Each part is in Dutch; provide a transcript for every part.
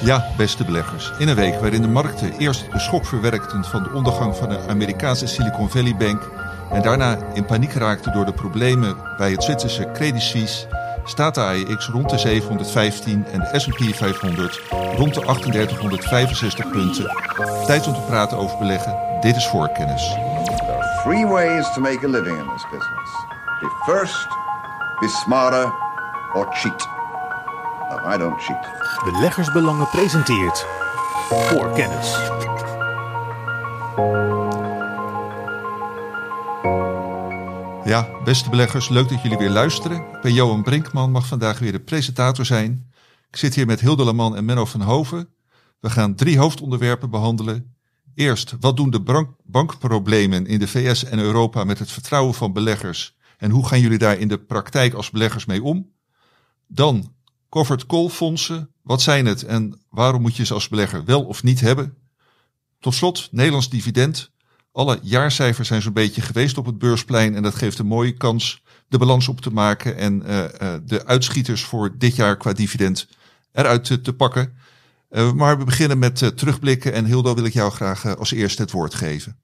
Ja, beste beleggers. In een week waarin de markten eerst de schok verwerkten van de ondergang van de Amerikaanse Silicon Valley Bank en daarna in paniek raakten door de problemen bij het Zwitserse Credit Suisse, staat de AEX rond de 715 en de S&P 500 rond de 3865 punten. Tijd om te praten over beleggen. Dit is voorkennis. There are three ways to make a living in this business. Be first, be smarter, or cheat. I don't cheat. Beleggersbelangen presenteert voor kennis. Ja, beste beleggers, leuk dat jullie weer luisteren. Ik ben Johan Brinkman, mag vandaag weer de presentator zijn. Ik zit hier met Hilde Leman en Menno van Hoven. We gaan drie hoofdonderwerpen behandelen. Eerst, wat doen de bank- bankproblemen in de VS en Europa met het vertrouwen van beleggers? En hoe gaan jullie daar in de praktijk als beleggers mee om? Dan, covered call fondsen. Wat zijn het en waarom moet je ze als belegger wel of niet hebben? Tot slot, Nederlands dividend. Alle jaarcijfers zijn zo'n beetje geweest op het beursplein en dat geeft een mooie kans de balans op te maken en eh, eh, de uitschieters voor dit jaar qua dividend eruit te, te pakken. Eh, maar we beginnen met terugblikken en Hildo wil ik jou graag als eerste het woord geven.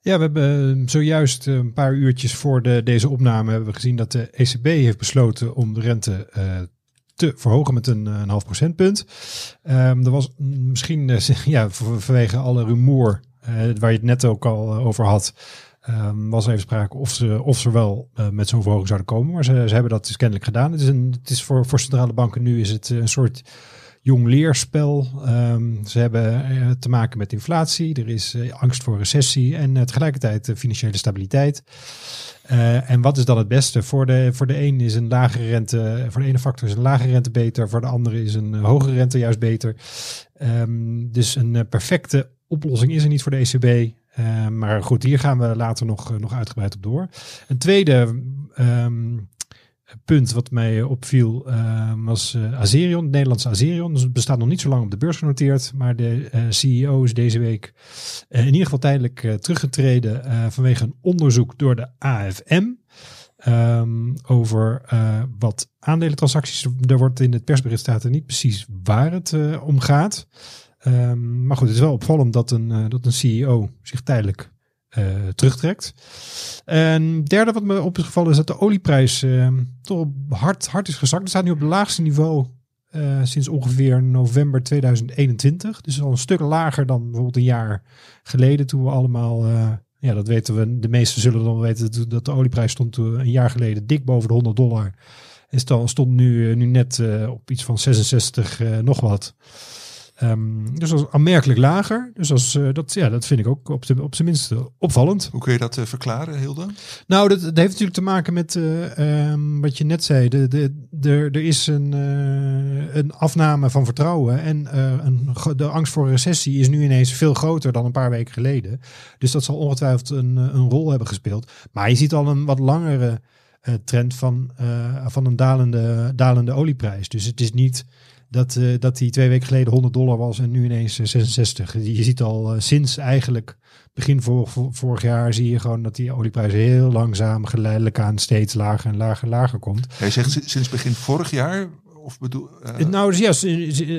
Ja, we hebben eh, zojuist een paar uurtjes voor de, deze opname hebben we gezien dat de ECB heeft besloten om de rente te verhogen met een, eh, een half procentpunt. Ehm er was misschien eh, ja, vanwege alle rumoer eh, waar je het net ook al over had. ehm, was even sprake of ze, of ze wel met zo'n verhoging zouden komen. Maar ze, ze hebben dat dus kennelijk gedaan. Het is, een, het is voor, voor centrale banken nu is het een soort jong leerspel. Ehm, ze hebben eh, te maken met inflatie. Er is eh, angst voor recessie en eh, tegelijkertijd financiële stabiliteit. En wat is dan het beste? Voor de, voor de een is een lagere rente, voor de ene factor is een lagere rente beter, voor de andere is een hogere rente juist beter. Ehm, dus een perfecte oplossing is er niet voor de ECB. Eh, maar goed, hier gaan we later nog, nog uitgebreid op door. Een tweede ehm, punt wat mij opviel ehm, was eh, Azerion, het Nederlandse Azerion. Dus het bestaat nog niet zo lang op de beurs genoteerd, maar de eh, CEO is deze week eh, in ieder geval tijdelijk teruggetreden vanwege een onderzoek door de AFM. ehm, over wat aandelentransacties. Er wordt in het persbericht staat er niet precies waar het om gaat. Ehm, maar goed, het is wel opvallend dat een, dat een CEO zich tijdelijk eh, terugtrekt. En derde wat me op is gevallen is dat de olieprijs eh, toch hard, hard is gezakt. Het staat nu op het laagste niveau eh, sinds ongeveer november 2021. Dus al een stuk lager dan bijvoorbeeld een jaar geleden toen we allemaal... eh, ja, dat weten we. De meesten zullen dan weten dat- de olieprijs stond een jaar geleden dik boven de 100 dollar. En stond nu, nu net op iets van 66 eh, nog wat. Ehm, dus dat is aanmerkelijk lager. Dus als, eh, dat, ja, dat vind ik ook op, de, op zijn minst eh, opvallend. Hoe kun je dat eh, verklaren, Hilde? Nou, dat, dat heeft natuurlijk te maken met eh, ehm, wat je net zei. De, de, de, er is een, een afname van vertrouwen. En een, de angst voor een recessie is nu ineens veel groter dan een paar weken geleden. Dus dat zal ongetwijfeld een, een rol hebben gespeeld. Maar je ziet al een wat langere trend van, van een dalende, dalende olieprijs. Dus het is niet dat, eh, dat die twee weken geleden 100 dollar was en nu ineens eh, 66. Je ziet al eh, sinds eigenlijk begin vor, vor- vorig jaar zie je gewoon dat die olieprijs heel langzaam geleidelijk aan steeds lager en lager en lager komt. Hij zegt si- sinds begin vorig jaar, of bedoel... eh, nou, dus ja,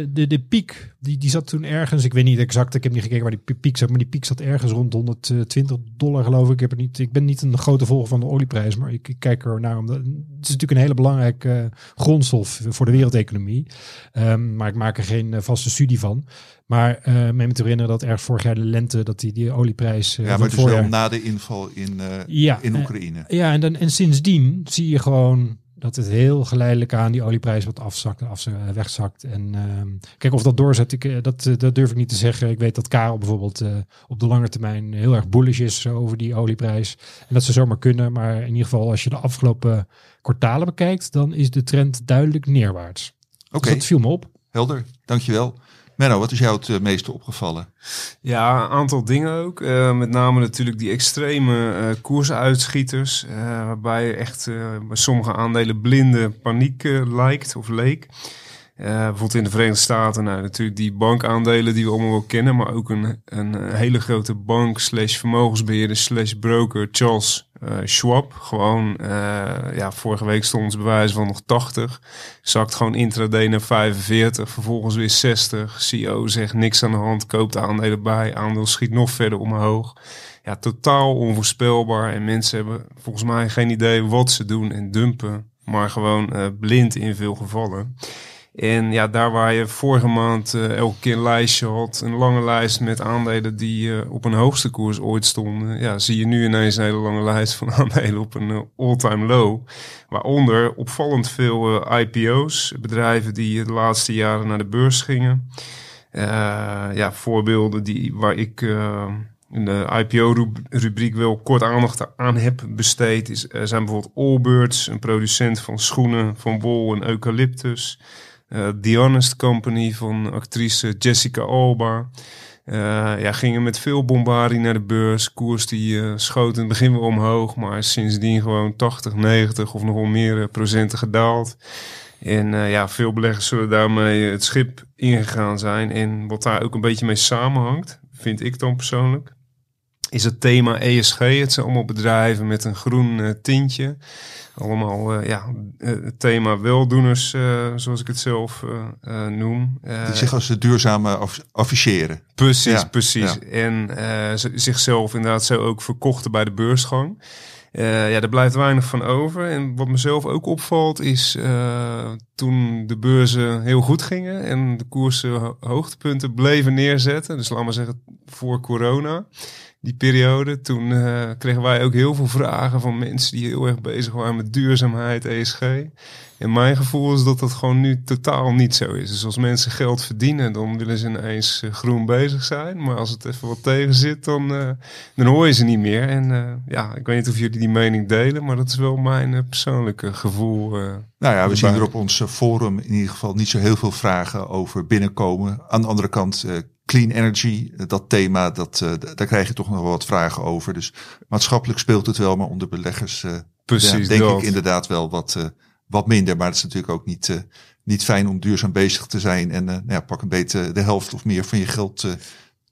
de, de piek, die, die zat toen ergens, ik weet niet exact, ik heb niet gekeken waar die piek zat, maar die piek zat ergens rond 120 dollar geloof ik. Ik, heb het niet, ik ben niet een grote volger van de olieprijs, maar ik, ik kijk er naar, omdat het is natuurlijk een hele belangrijke eh, grondstof voor de wereldeconomie. Ehm, maar ik maak er geen eh, vaste studie van. Maar eh me te herinneren dat ergens vorig jaar de lente, dat die, die olieprijs ja, maar het is voorjaar- wel na de inval in, Ja, in Oekraïne. Ja, en, dan, en sindsdien zie je gewoon dat het heel geleidelijk aan die olieprijs wat afzakt, af, wegzakt. En ehm, kijk of dat doorzet, ik, eh, dat, eh, dat durf ik niet te zeggen. Ik weet dat Karel bijvoorbeeld eh, op de lange termijn heel erg bullish is over die olieprijs. En dat ze zomaar kunnen, maar in ieder geval als je de afgelopen kwartalen bekijkt, dan is de trend duidelijk neerwaarts. Oké, Dus dat viel me op. helder. Dankjewel. Menno, wat is jou het eh, meeste opgevallen? Ja, een aantal dingen ook. Eh, met name natuurlijk die extreme eh koersuitschieters. eh, waarbij echt bij sommige aandelen blinde paniek lijkt of leek. Uh, bijvoorbeeld in de Verenigde Staten, nou, natuurlijk die bankaandelen die we allemaal wel kennen, maar ook een, een hele grote bank slash vermogensbeheerder slash broker, Charles uh, Schwab. Gewoon, uh, ja, vorige week stond ze bewijs van nog 80. Zakt gewoon intraday naar 45, vervolgens weer 60. CEO zegt niks aan de hand, koopt aandelen bij, aandeel schiet nog verder omhoog. Ja, totaal onvoorspelbaar en mensen hebben volgens mij geen idee wat ze doen en dumpen, maar gewoon blind in veel gevallen. En ja, daar waar je vorige maand uh, elke keer een lijstje had, een lange lijst met aandelen die uh, op een hoogste koers ooit stonden, ja, zie je nu ineens een hele lange lijst van aandelen op een uh, all-time low. Waaronder opvallend veel IPO's, bedrijven die de laatste jaren naar de beurs gingen. ja, voorbeelden die, waar ik in de IPO-rubriek wel kort aandacht aan heb besteed, is, zijn bijvoorbeeld Allbirds, een producent van schoenen van wol en eucalyptus. Uh, The Honest Company van actrice Jessica Alba. Uh, ja, gingen met veel bombardie naar de beurs. Koers die uh, schoot in het begin weer omhoog, maar sindsdien gewoon 80, 90 of nog wel meer procenten gedaald. En ja, veel beleggers zullen daarmee het schip ingegaan zijn. En wat daar ook een beetje mee samenhangt, vind ik dan persoonlijk, is het thema ESG. Het zijn allemaal bedrijven met een groen tintje. Allemaal uh, ja, het thema weldoeners, uh, zoals ik het zelf noem. Die zich als duurzame aff afficheren. Precies, ja, precies. Ja. En zichzelf inderdaad zo ook verkochten bij de beursgang. ja, daar blijft weinig van over. En wat mezelf ook opvalt is toen de beurzen heel goed gingen en de koersen hoogtepunten bleven neerzetten. Dus laten we zeggen voor corona die periode. Toen uh, kregen wij ook heel veel vragen van mensen die heel erg bezig waren met duurzaamheid, ESG. En mijn gevoel is dat dat gewoon nu totaal niet zo is. Dus als mensen geld verdienen, dan willen ze ineens uh, groen bezig zijn. Maar als het even wat tegen zit, dan, uh, dan hoor je ze niet meer. En ja, ik weet niet of jullie die mening delen, maar dat is wel mijn persoonlijke gevoel. nou ja, we zien er op ons forum in ieder geval niet zo heel veel vragen over binnenkomen. Aan de andere kant clean energy, dat thema, dat, daar krijg je toch nog wel wat vragen over. Dus maatschappelijk speelt het wel, maar onder beleggers uh, denk dat. ik inderdaad wel wat, uh, wat minder. Maar het is natuurlijk ook niet, niet fijn om duurzaam bezig te zijn en nou ja, pak een beetje de helft of meer van je geld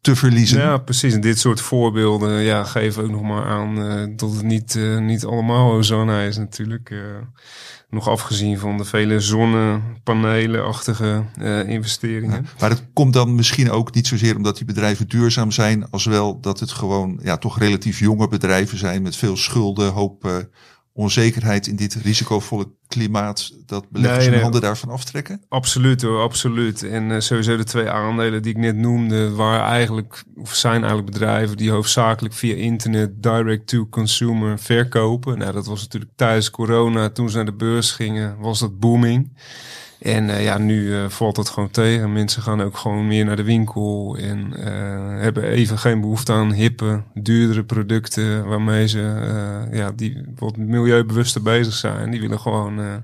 te verliezen. Ja, precies. En dit soort voorbeelden ja, geven ook nog maar aan dat het niet, niet allemaal ozona is natuurlijk. Nog afgezien van de vele zonnepanelen-achtige investeringen. maar het komt dan misschien ook niet zozeer omdat die bedrijven duurzaam zijn, als wel dat het gewoon ja, toch relatief jonge bedrijven zijn met veel schulden, hoop onzekerheid in dit risicovolle klimaat dat beleggers nee, nee, handen daarvan aftrekken? Absoluut hoor, absoluut. En uh, sowieso de twee aandelen die ik net noemde, waren eigenlijk, of zijn eigenlijk bedrijven die hoofdzakelijk via internet direct to consumer verkopen. Nou, dat was natuurlijk tijdens corona, toen ze naar de beurs gingen, was dat booming. En uh, ja, nu uh, valt het gewoon tegen. Mensen gaan ook gewoon meer naar de winkel en uh, hebben even geen behoefte aan hippe, duurdere producten waarmee ze ja, die wat milieubewuster bezig zijn. Die willen gewoon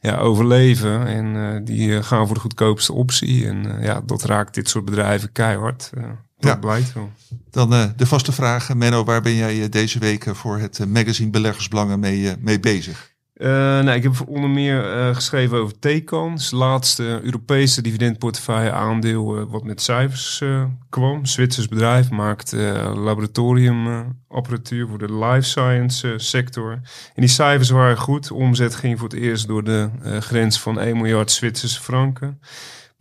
ja, overleven en die gaan voor de goedkoopste optie. En ja, dat raakt dit soort bedrijven keihard. dat ja. blijkt wel. Dan de vaste vraag, Menno, waar ben jij deze week voor het magazine Beleggersbelangen mee, mee bezig? Uh, nou, ik heb onder meer uh, geschreven over Tecans, laatste Europese dividendportefeuille aandeel uh, wat met cijfers kwam. Zwitsers bedrijf maakt laboratoriumapparatuur voor de life science sector. En die cijfers waren goed. Omzet ging voor het eerst door de grens van 1 miljard Zwitserse franken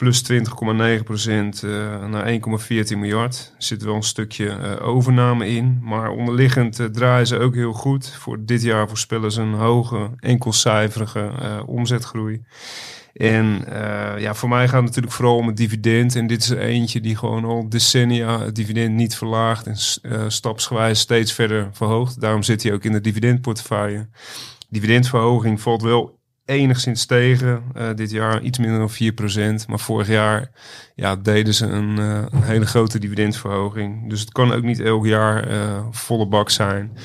plus 20,9 procent uh, naar 1,14 miljard. Er zit wel een stukje uh, overname in. Maar onderliggend uh, draaien ze ook heel goed. Voor dit jaar voorspellen ze een hoge, enkelcijferige omzetgroei. En ja, voor mij gaat het natuurlijk vooral om het dividend. En dit is eentje die gewoon al decennia het dividend niet verlaagt. En stapsgewijs steeds verder verhoogt. Daarom zit hij ook in de dividendportefeuille. Dividendverhoging valt wel enigszins tegen. Uh, dit jaar iets minder dan 4%. Maar vorig jaar ja, deden ze een, uh, een, hele grote dividendverhoging. Dus het kan ook niet elk jaar uh, volle bak zijn.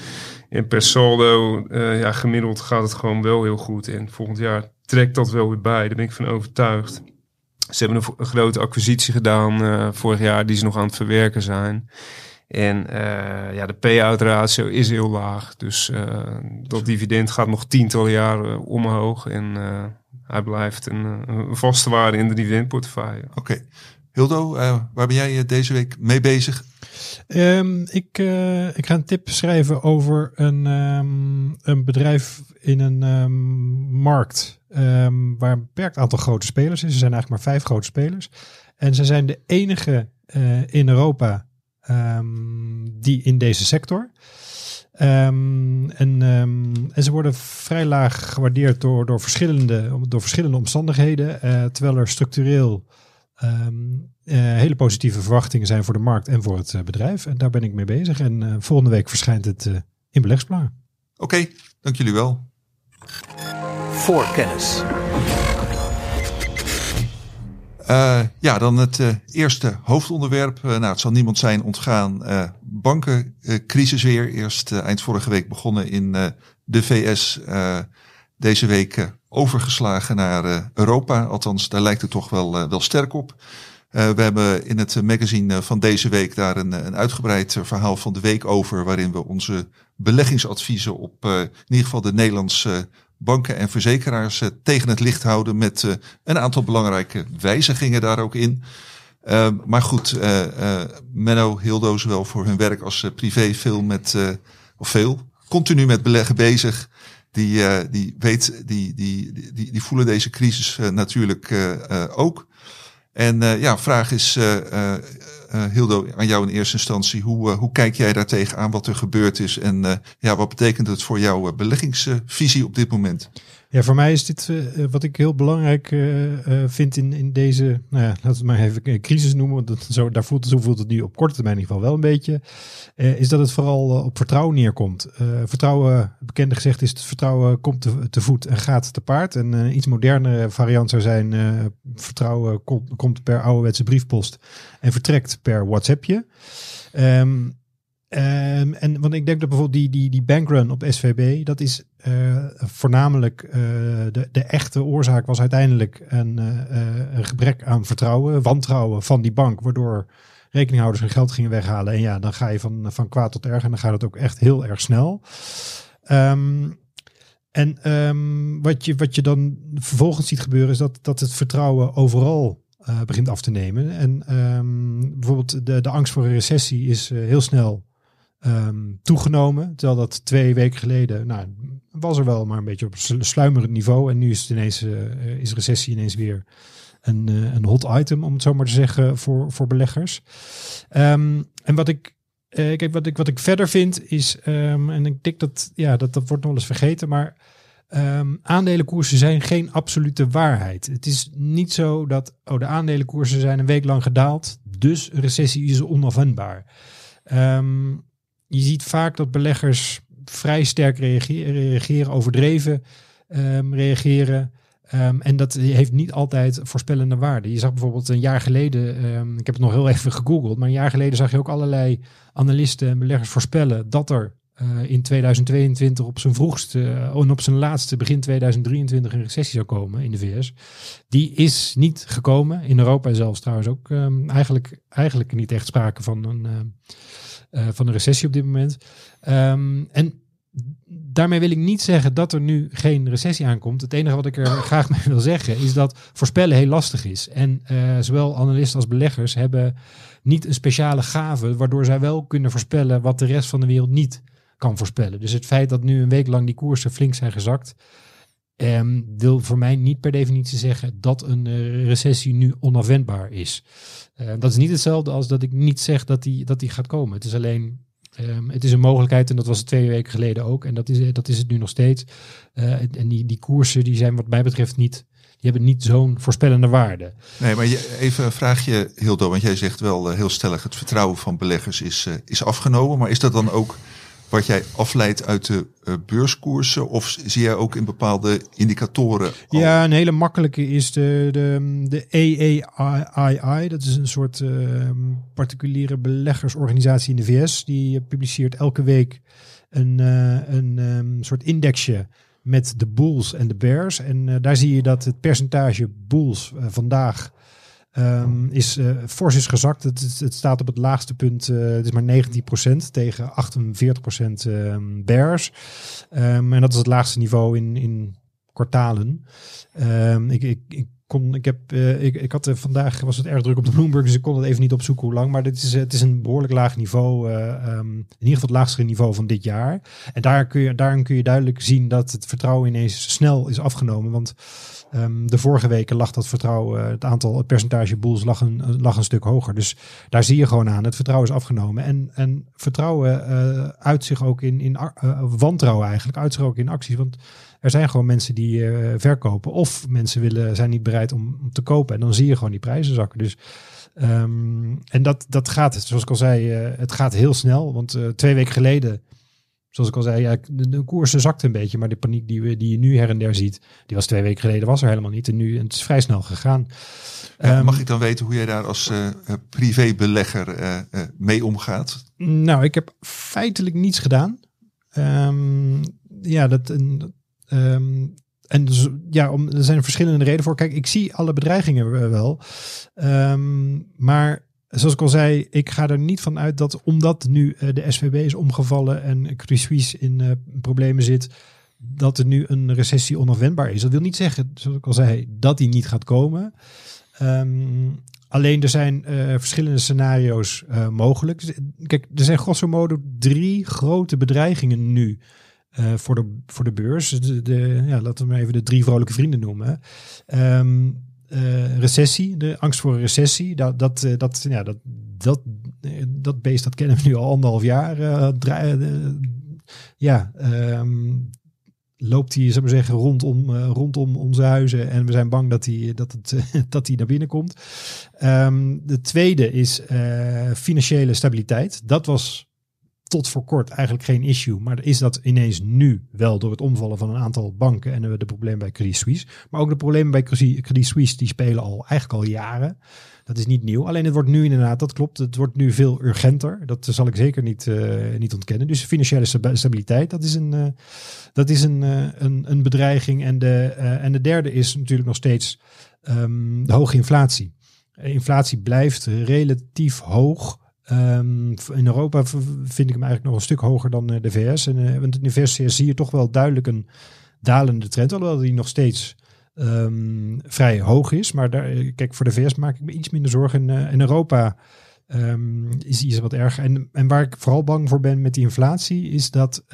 En per saldo, ja, gemiddeld gaat het gewoon wel heel goed. En volgend jaar trekt dat wel weer bij. Daar ben ik van overtuigd. Ze hebben een, een grote acquisitie gedaan vorig jaar die ze nog aan het verwerken zijn. En uh, ja, de payout ratio is heel laag. Dus uh, dat dividend gaat nog tientallen jaren omhoog. En uh, hij blijft een, eh, een vaste waarde in de dividendportefeuille. Oké. Hildo, eh, waar ben jij eh, deze week mee bezig? Ehm, ik, eh, ik ga een tip schrijven over een, ehm, een bedrijf in een ehm, markt ehm, waar een beperkt aantal grote spelers is. Er zijn eigenlijk maar vijf grote spelers. En ze zijn de enige eh, in Europa ehm, die in deze sector. Ehm, en, ehm, en ze worden vrij laag gewaardeerd door, door, verschillende, door verschillende omstandigheden. eh, terwijl er structureel ehm, eh, hele positieve verwachtingen zijn voor de markt en voor het eh, bedrijf. En daar ben ik mee bezig. En eh, volgende week verschijnt het eh, in beleggsplannen. Oké, dank jullie wel. Voor kennis. Eh, ja, dan het eh, eerste hoofdonderwerp. Eh, nou, het zal niemand zijn ontgaan. bankencrisis weer. Eerst eind vorige week begonnen in de VS. deze week overgeslagen naar Europa. Althans, daar lijkt het toch wel, wel sterk op. We hebben in het magazine van deze week daar een, een uitgebreid verhaal van de week over. Waarin we onze beleggingsadviezen op in ieder geval de Nederlandse banken en verzekeraars eh, tegen het licht houden. Met eh, een aantal belangrijke wijzigingen daar ook in. Uh, maar goed, uh, Menno, Hildo, zowel voor hun werk als privé veel met, of veel, continu met beleggen bezig. Die, die, weet, die, die, die, die voelen deze crisis natuurlijk ook. En ja, vraag is, Hildo, aan jou in eerste instantie. Hoe, uh, hoe kijk jij daar tegenaan wat er gebeurd is? En uh, ja, wat betekent het voor jouw beleggingsvisie op dit moment? Ja, voor mij is dit uh, wat ik heel belangrijk uh, vind in, in deze, nou ja, laten we het maar even een crisis noemen, want zo, daar voelt, zo voelt het nu op korte termijn in ieder geval wel een beetje, is dat het vooral op vertrouwen neerkomt. vertrouwen, bekende gezegd is het vertrouwen komt te, te voet en gaat te paard. En een iets modernere variant zou zijn, vertrouwen komt, komt per ouderwetse briefpost en vertrekt per WhatsAppje. Um, Um, en want ik denk dat bijvoorbeeld die, die, die bankrun op SVB, dat is uh, voornamelijk uh, de, de echte oorzaak was uiteindelijk een, uh, een gebrek aan vertrouwen, wantrouwen van die bank, waardoor rekeninghouders hun geld gingen weghalen. En ja, dan ga je van, van kwaad tot erg en dan gaat het ook echt heel erg snel. Um, en um, wat, je, wat je dan vervolgens ziet gebeuren is dat, dat het vertrouwen overal begint af te nemen. En bijvoorbeeld de, de angst voor een recessie is heel snel um, toegenomen. Terwijl dat twee weken geleden, nou, was er wel maar een beetje op sluimerend niveau. En nu is het ineens, uh, is recessie ineens weer een, een hot item, om het zo maar te zeggen, voor, voor beleggers. Um, en wat ik uh, kijk, wat ik, wat ik verder vind is, um, en ik denk dat, ja, dat, dat wordt nog eens vergeten, maar aandelenkoersen zijn geen absolute waarheid. Het is niet zo dat, oh, de aandelenkoersen zijn een week lang gedaald, dus recessie is onafwendbaar. Je ziet vaak dat beleggers vrij sterk reageren, overdreven um, reageren. Um, en dat heeft niet altijd voorspellende waarde. Je zag bijvoorbeeld een jaar geleden, um, ik heb het nog heel even gegoogeld, maar een jaar geleden zag je ook allerlei analisten en beleggers voorspellen dat er uh, in 2022 op zijn vroegste uh, en op zijn laatste begin 2023 een recessie zou komen in de VS. Die is niet gekomen. In Europa zelfs trouwens ook eigenlijk, eigenlijk niet echt sprake van een, van een recessie op dit moment. Um, en daarmee wil ik niet zeggen dat er nu geen recessie aankomt. Het enige wat ik er graag mee wil zeggen is dat voorspellen heel lastig is. En uh, zowel analisten als beleggers hebben niet een speciale gave waardoor zij wel kunnen voorspellen wat de rest van de wereld niet kan voorspellen. Dus het feit dat nu een week lang die koersen flink zijn gezakt, um, wil voor mij niet per definitie zeggen dat een uh, recessie nu onafwendbaar is. Uh, dat is niet hetzelfde als dat ik niet zeg dat die, dat die gaat komen. Het is alleen Um, het is een mogelijkheid en dat was twee weken geleden ook. En dat is, dat is het nu nog steeds. Uh, en die, die koersen die zijn wat mij betreft niet... Die hebben niet zo'n voorspellende waarde. Nee, maar je, even een vraagje, Hildo. Want jij zegt wel heel stellig... het vertrouwen van beleggers is, is afgenomen. Maar is dat dan ook wat jij afleidt uit de uh, beurskoersen? Of zie jij ook in bepaalde indicatoren? Ja, een hele makkelijke is de, de, de AAII. Dat is een soort uh, particuliere beleggersorganisatie in de VS. Die publiceert elke week een, uh, een um, soort indexje met de bulls en de bears. En daar zie je dat het percentage bulls vandaag Um, is uh, fors is gezakt. Het, het, staat op het laagste punt. Uh, het is maar 19% tegen 48% um, bears. Um, en dat is het laagste niveau in, in kwartalen. Ehm, ik, ik, ik, kon, ik, heb, eh, ik, ik had eh, vandaag was het erg druk op de Bloomberg, dus ik kon het even niet opzoeken hoe lang. Maar dit is, eh, het is een behoorlijk laag niveau. eh, ehm, in ieder geval het laagste niveau van dit jaar. En daar kun je, daarin kun je duidelijk zien dat het vertrouwen ineens snel is afgenomen. Want ehm, de vorige weken lag dat vertrouwen, eh, het aantal, het percentage boels lag een, lag een stuk hoger. Dus daar zie je gewoon aan, het vertrouwen is afgenomen. En, en vertrouwen eh, uit zich ook in, in eh, wantrouwen eigenlijk, uit zich ook in acties. Want er zijn gewoon mensen die eh, verkopen. Of mensen willen, zijn niet bereid om, om te kopen. En dan zie je gewoon die prijzen zakken. Dus, ehm, en dat, dat gaat, zoals ik al zei, eh, het gaat heel snel. Want eh, twee weken geleden, zoals ik al zei, ja, de, de koersen zakte een beetje. Maar de paniek die, we, die je nu her en der ziet, die was twee weken geleden, was er helemaal niet. En nu het is vrij snel gegaan. Ja, Ehm, mag ik dan weten hoe jij daar als eh, privébelegger eh, mee omgaat? Nou, ik heb feitelijk niets gedaan. Ehm, ja, dat. En, ehm, en dus, ja, om, er zijn verschillende redenen voor. Kijk, ik zie alle bedreigingen wel. Maar zoals ik al zei, ik ga er niet van uit dat omdat nu eh, de SVB is omgevallen en Suisse in eh, problemen zit, dat er nu een recessie onafwendbaar is. Dat wil niet zeggen, zoals ik al zei, dat die niet gaat komen. Ehm, alleen er zijn eh, verschillende scenario's mogelijk. Dus, Kijk, er zijn grosso modo drie grote bedreigingen nu voor, de, voor de beurs. De, de, ja, laten we maar even de drie vrolijke vrienden noemen. Ehm, eh, recessie, de angst voor recessie. Dat, dat, eh, dat, ja, dat, dat, eh, dat beest dat kennen we nu al anderhalf jaar. ja, ehm, loopt hij, zou maar zeggen, rondom, rondom onze huizen. En we zijn bang dat hij, dat het, dat naar binnen komt. Ehm, de tweede is financiële stabiliteit. Dat was tot voor kort eigenlijk geen issue. Maar is dat ineens nu wel door het omvallen van een aantal banken en de problemen bij Credit Suisse. Maar ook de problemen bij Credit Suisse die spelen al eigenlijk al jaren. Dat is niet nieuw. Alleen het wordt nu inderdaad, dat klopt, het wordt nu veel urgenter. Dat zal ik zeker niet, eh, niet ontkennen. Dus financiële sta- stabiliteit, dat is een, eh, dat is een, eh, een, een bedreiging. En de, en de derde is natuurlijk nog steeds ehm, de hoge inflatie. Inflatie blijft relatief hoog. Ehm, in Europa vind ik hem eigenlijk nog een stuk hoger dan eh, de VS. En, eh, want in de VS zie je toch wel duidelijk een dalende trend, alhoewel die nog steeds ehm, vrij hoog is. Maar daar, eh, kijk, voor de VS maak ik me iets minder zorgen. En, eh, in Europa ehm, is iets wat erger. En, en waar ik vooral bang voor ben met die inflatie, is dat,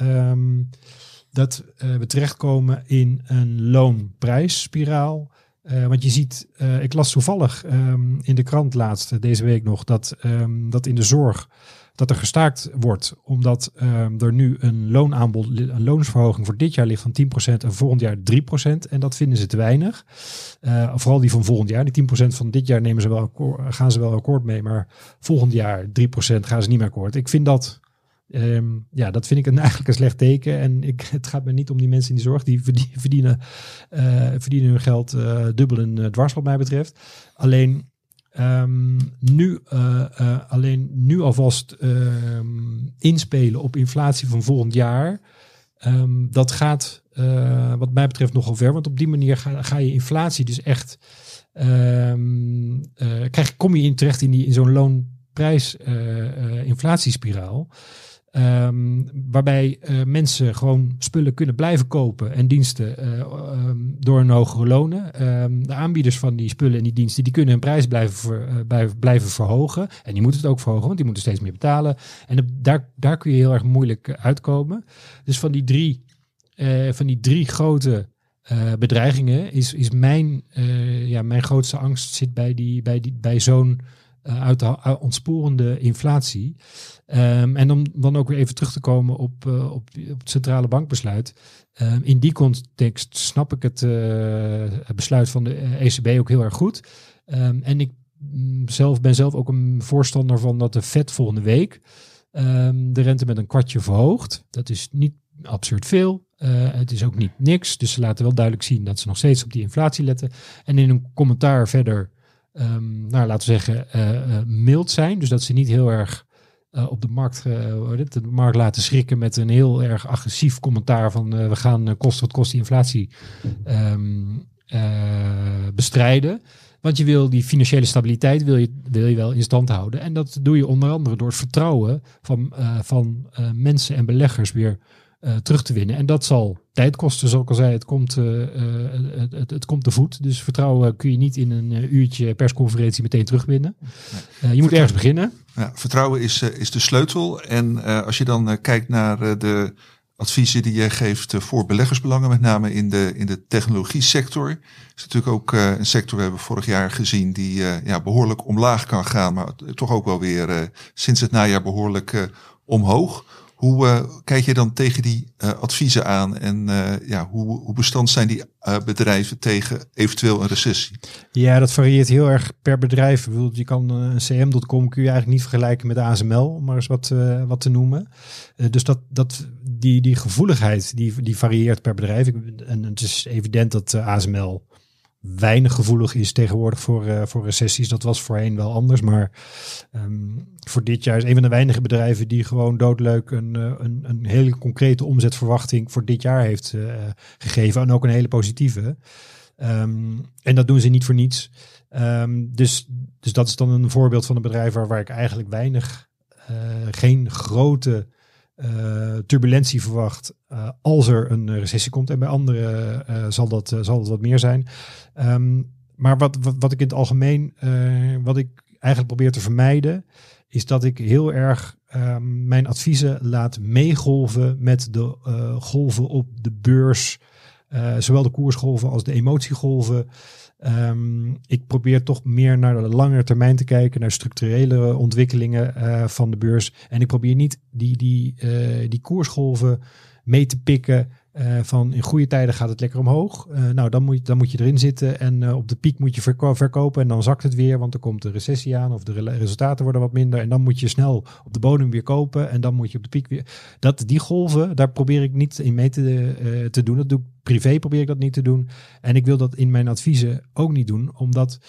dat we terechtkomen in een loonprijsspiraal. Eh, want je ziet, eh, ik las toevallig ehm, in de krant laatst eh, deze week nog dat, ehm, dat in de zorg dat er gestaakt wordt omdat ehm, er nu een loonaanbod, een loonsverhoging voor dit jaar ligt van 10% en volgend jaar 3%. En dat vinden ze te weinig. Eh, vooral die van volgend jaar. Die 10% van dit jaar nemen ze wel gaan ze wel akkoord mee, maar volgend jaar 3% gaan ze niet meer akkoord. Ik vind dat Ehm, ja, dat vind ik een, eigenlijk een slecht teken. En ik, het gaat me niet om die mensen in die zorg. Die verdien- verdienen, eh, verdienen hun geld eh, dubbel en eh, dwars wat mij betreft. Alleen ehm, nu, alleen nu alvast ehm, inspelen op inflatie van volgend jaar. dat gaat wat mij betreft nogal ver. Want op die manier ga, ga je inflatie dus echt... krijg, kom je in terecht in, die, in zo'n loonprijs eh, eh, inflatiespiraal. Ehm, waarbij eh, mensen gewoon spullen kunnen blijven kopen en diensten eh, ehm, door een hogere lonen. Ehm, de aanbieders van die spullen en die diensten die kunnen hun prijs blijven, eh, blijven, verhogen. En die moeten het ook verhogen, want die moeten steeds meer betalen. En daar, daar kun je heel erg moeilijk uitkomen. Dus van die drie, van die drie grote bedreigingen is, is mijn, ja, mijn grootste angst zit bij, die, bij, die, bij zo'n uit ontsporende inflatie. Ehm, en om dan ook weer even terug te komen op, eh, op, op het centrale bankbesluit. Ehm, in die context snap ik het, eh, besluit van de eh, ECB ook heel erg goed. Ehm, en ik mm, zelf ben zelf ook een voorstander van dat de Fed volgende week de rente met een kwartje verhoogt. Dat is niet absurd veel. Het is ook niet niks. Dus ze laten wel duidelijk zien dat ze nog steeds op die inflatie letten. En in een commentaar verder, nou, laten we zeggen, mild zijn. Dus dat ze niet heel erg eh, op de markt, eh, de markt laten schrikken met een heel erg agressief commentaar van eh, we gaan kosten wat kost die inflatie eh, bestrijden. Want je wil die financiële stabiliteit wil je, wil je wel in stand houden. En dat doe je onder andere door het vertrouwen van, van mensen en beleggers weer eh, terug te winnen. En dat zal tijd kosten, zoals ik al zei. Het komt, eh, eh, het, het, het komt te voet. Dus vertrouwen kun je niet in een uurtje persconferentie meteen terugwinnen. Eh, je moet ergens beginnen. Ja, vertrouwen is, is de sleutel. En als je dan kijkt naar de adviezen die jij geeft voor beleggersbelangen, met name in de, in de technologie sector, is natuurlijk ook een sector, we hebben vorig jaar gezien, die ja, behoorlijk omlaag kan gaan, maar toch ook wel weer sinds het najaar behoorlijk eh, omhoog. Hoe eh, kijk je dan tegen die eh, adviezen aan en eh, ja, hoe, hoe bestand zijn die bedrijven tegen eventueel een recessie? Ja, dat varieert heel erg per bedrijf. Ik je kan een cm.com kun je eigenlijk niet vergelijken met ASML, om maar eens wat, wat te noemen. Dus dat, dat, die, die gevoeligheid die, die varieert per bedrijf. En het is evident dat ASML weinig gevoelig is tegenwoordig voor, eh, voor recessies. Dat was voorheen wel anders, maar ehm, voor dit jaar is een van de weinige bedrijven die gewoon doodleuk een, eh, een, een hele concrete omzetverwachting voor dit jaar heeft eh, gegeven. En ook een hele positieve. Ehm, en dat doen ze niet voor niets. Ehm, dus, dus dat is dan een voorbeeld van een bedrijf waar, waar ik eigenlijk weinig, geen grote eh, turbulentie verwacht eh, als er een eh, recessie komt. En bij anderen zal, dat, zal dat wat meer zijn. Ehm, maar wat, wat, wat ik in het algemeen, wat ik eigenlijk probeer te vermijden, is dat ik heel erg ehm, mijn adviezen laat meegolven met de golven op de beurs. Zowel de koersgolven als de emotiegolven. Ehm, ik probeer toch meer naar de langere termijn te kijken, naar structurele ontwikkelingen eh, van de beurs. En ik probeer niet die, die, eh, die koersgolven mee te pikken. Eh, van in goede tijden gaat het lekker omhoog. Eh, nou, dan moet, je, dan moet je erin zitten. En eh, op de piek moet je verko- verkopen. En dan zakt het weer, want er komt de recessie aan. Of de re- resultaten worden wat minder. En dan moet je snel op de bodem weer kopen. En dan moet je op de piek weer. Dat, die golven, daar probeer ik niet in mee te, te doen. Dat doe ik privé, probeer ik dat niet te doen. En ik wil dat in mijn adviezen ook niet doen, omdat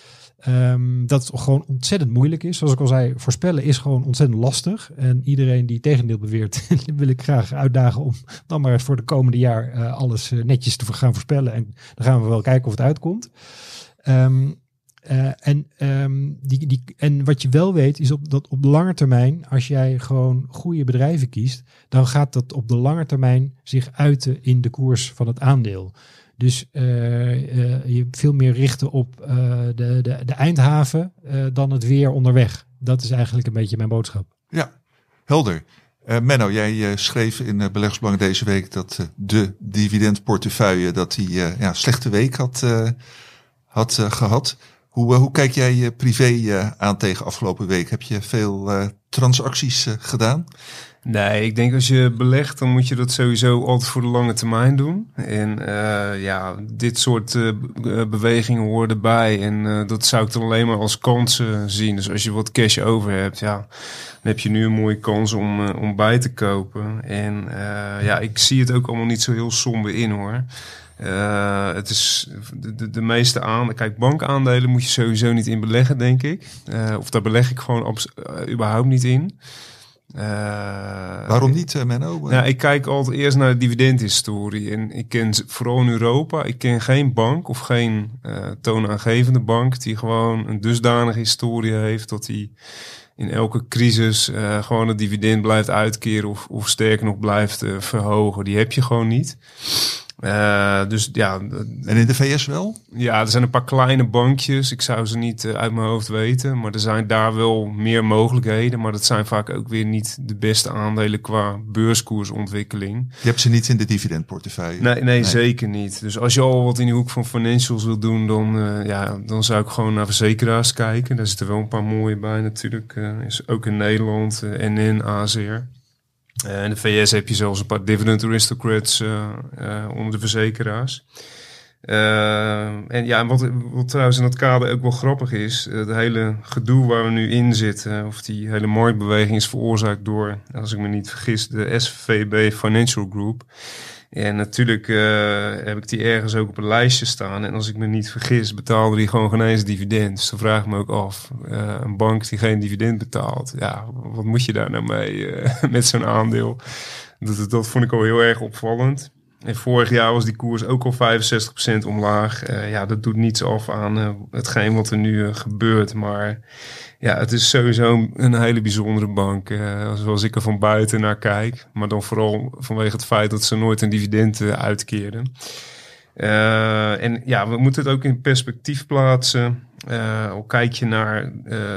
ehm, dat gewoon ontzettend moeilijk is. Zoals ik al zei, voorspellen is gewoon ontzettend lastig. En iedereen die tegendeel beweert, wil ik graag uitdagen om dan maar voor de komende jaar eh, alles eh, netjes te gaan voorspellen. En dan gaan we wel kijken of het uitkomt. Ehm, eh, en, ehm, die, die, en wat je wel weet, is op, dat op de lange termijn, als jij gewoon goede bedrijven kiest, dan gaat dat op de lange termijn zich uiten in de koers van het aandeel. Dus eh, eh, je veel meer richten op eh, de, de, de eindhaven dan het weer onderweg. Dat is eigenlijk een beetje mijn boodschap. Ja, helder. Menno, jij schreef in uh, Beleggersbelangen deze week dat de dividendportefeuille dat die ja, slechte week had, had eh, gehad. Hoe, hoe kijk jij eh, privé aan tegen afgelopen week? Heb je veel transacties gedaan? Nee, ik denk als je belegt, dan moet je dat sowieso altijd voor de lange termijn doen. En eh, ja, dit soort eh, eh, bewegingen horen erbij. En dat zou ik dan alleen maar als kansen zien. Dus als je wat cash over hebt, ja, dan heb je nu een mooie kans om, om bij te kopen. En ja, ik zie het ook allemaal niet zo heel somber in hoor. Het is de, de, de meeste aan. Kijk, bankaandelen moet je sowieso niet in beleggen, denk ik. Of daar beleg ik gewoon eh, überhaupt niet in. Eh, Waarom niet, eh, Menno? Nou, ik kijk altijd eerst naar de dividendhistorie. En ik ken vooral in Europa, ik ken geen bank of geen eh, toonaangevende bank die gewoon een dusdanige historie heeft dat die in elke crisis gewoon het dividend blijft uitkeren of, of sterker nog blijft verhogen. Die heb je gewoon niet. Eh, dus ja, En in de VS wel? ja, er zijn een paar kleine bankjes. Ik zou ze niet eh, uit mijn hoofd weten. Maar er zijn daar wel meer mogelijkheden. Maar dat zijn vaak ook weer niet de beste aandelen qua beurskoersontwikkeling. Je hebt ze niet in de dividendportefeuille. Nee, nee, zeker niet. Dus als je al wat in de hoek van financials wil doen, dan, eh, ja, dan zou ik gewoon naar verzekeraars kijken. Daar zitten wel een paar mooie bij natuurlijk. is ook in Nederland en in AZR. Eh, in de VS heb je zelfs een paar dividend aristocrats eh, eh, onder de verzekeraars. En ja, wat, wat trouwens in dat kader ook wel grappig is, het hele gedoe waar we nu in zitten, of die hele marktbeweging is veroorzaakt door, als ik me niet vergis, de SVB Financial Group. En natuurlijk eh, heb ik die ergens ook op een lijstje staan. En als ik me niet vergis, betaalde die gewoon geen eens dividend. Dus dan vraag ik me ook af, eh, een bank die geen dividend betaalt, ja, wat moet je daar nou mee eh, met zo'n aandeel? Dat, dat vond ik al heel erg opvallend. En vorig jaar was die koers ook al 65% omlaag. Eh, ja, dat doet niets af aan uh, hetgeen wat er nu uh, gebeurt. Maar ja, het is sowieso een hele bijzondere bank. zoals ik er van buiten naar kijk. Maar dan vooral vanwege het feit dat ze nooit een dividend uitkeren. en ja, we moeten het ook in perspectief plaatsen. Uh, kijk je naar uh,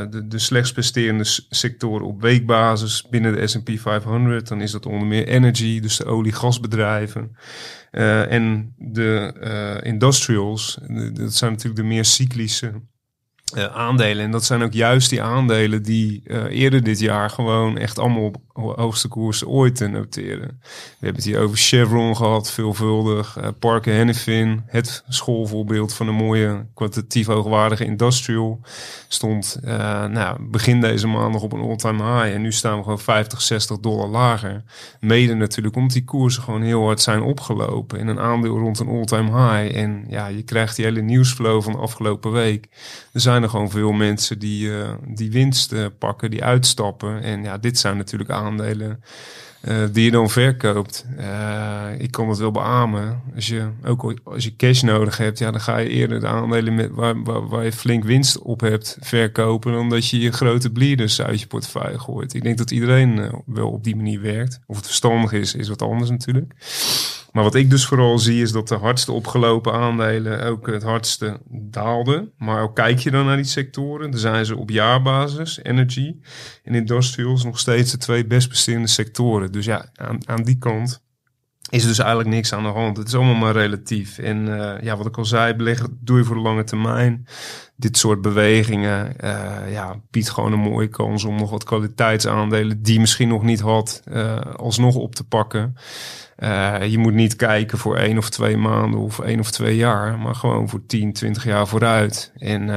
de, de slechts presterende sectoren op weekbasis binnen de S&P 500, dan is dat onder meer energy, dus de olie-gasbedrijven. Uh, en de industrials, dat zijn natuurlijk de meer cyclische aandelen. En dat zijn ook juist die aandelen die eerder dit jaar gewoon echt allemaal op hoogste koers ooit te noteren. We hebben het hier over Chevron gehad, veelvuldig. Uh, Parker Hannifin, het schoolvoorbeeld van een mooie kwalitatief hoogwaardige industrial, stond nou, begin deze maand nog op een all-time high. En nu staan we gewoon 50, 60 dollar lager. Mede natuurlijk omdat die koersen gewoon heel hard zijn opgelopen. In een aandeel rond een all-time high. En ja, je krijgt die hele nieuwsflow van de afgelopen week. Er zijn er gewoon veel mensen die, uh, die winst pakken, die uitstappen. En ja, dit zijn natuurlijk aandelen uh, die je dan verkoopt. ik kan het wel beamen. Als je ook als je cash nodig hebt, ja, dan ga je eerder de aandelen met, waar, waar, waar je flink winst op hebt verkopen. Dan dat je je grote bleeders uit je portefeuille gooit. Ik denk dat iedereen wel op die manier werkt. Of het verstandig is, is wat anders natuurlijk. Maar wat ik dus vooral zie is dat de hardste opgelopen aandelen ook het hardste daalden. Maar ook kijk je dan naar die sectoren, dan zijn ze op jaarbasis, energy en industrials, nog steeds de twee best besterende sectoren. Dus ja, aan, aan die kant is dus eigenlijk niks aan de hand. Het is allemaal maar relatief. En uh, ja, wat ik al zei, beleggen doe je voor de lange termijn. Dit soort bewegingen uh, ja, biedt gewoon een mooie kans om nog wat kwaliteitsaandelen die je misschien nog niet had, uh, alsnog op te pakken. Je moet niet kijken voor één of twee maanden of één of twee jaar, maar gewoon voor 10, 20 jaar vooruit. En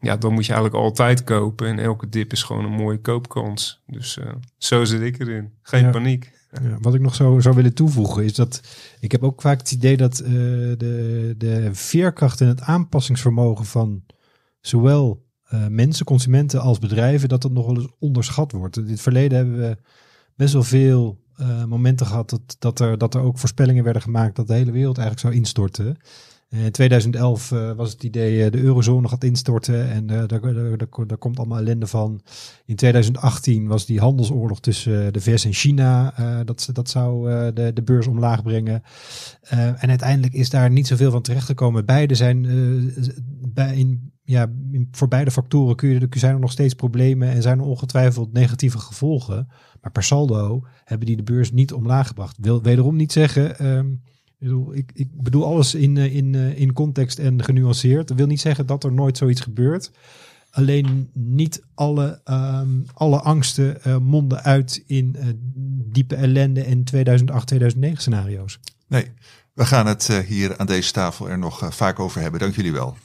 ja, dan moet je eigenlijk altijd kopen. En elke dip is gewoon een mooie koopkans. Dus zo zit ik erin. Geen ja. paniek. Wat ik nog zo zou willen toevoegen is dat ik heb ook vaak het idee dat de, de veerkracht en het aanpassingsvermogen van zowel mensen, consumenten als bedrijven, dat dat nog wel eens onderschat wordt. In het verleden hebben we best wel veel uh, momenten gehad dat, dat, er, dat er ook voorspellingen werden gemaakt dat de hele wereld eigenlijk zou instorten. In 2011 uh, was het idee uh, de eurozone gaat instorten en daar, daar, daar, daar, komt allemaal ellende van. In 2018 was die handelsoorlog tussen de VS en China, dat, dat zou de, de beurs omlaag brengen. en uiteindelijk is daar niet zoveel van terechtgekomen. Beide zijn bij, in, ja, voor beide factoren kun je, zijn er nog steeds problemen en zijn ongetwijfeld negatieve gevolgen. Maar per saldo hebben die de beurs niet omlaag gebracht. Wil wederom niet zeggen. Um, ik, ik, bedoel alles in, eh, in, eh, in context en genuanceerd. Dat wil niet zeggen dat er nooit zoiets gebeurt. Alleen niet alle, um, alle angsten uh, monden uit in uh, diepe ellende en 2008, 2009 scenario's. Nee, we gaan het uh, hier aan deze tafel er nog vaak over hebben. Dank jullie wel.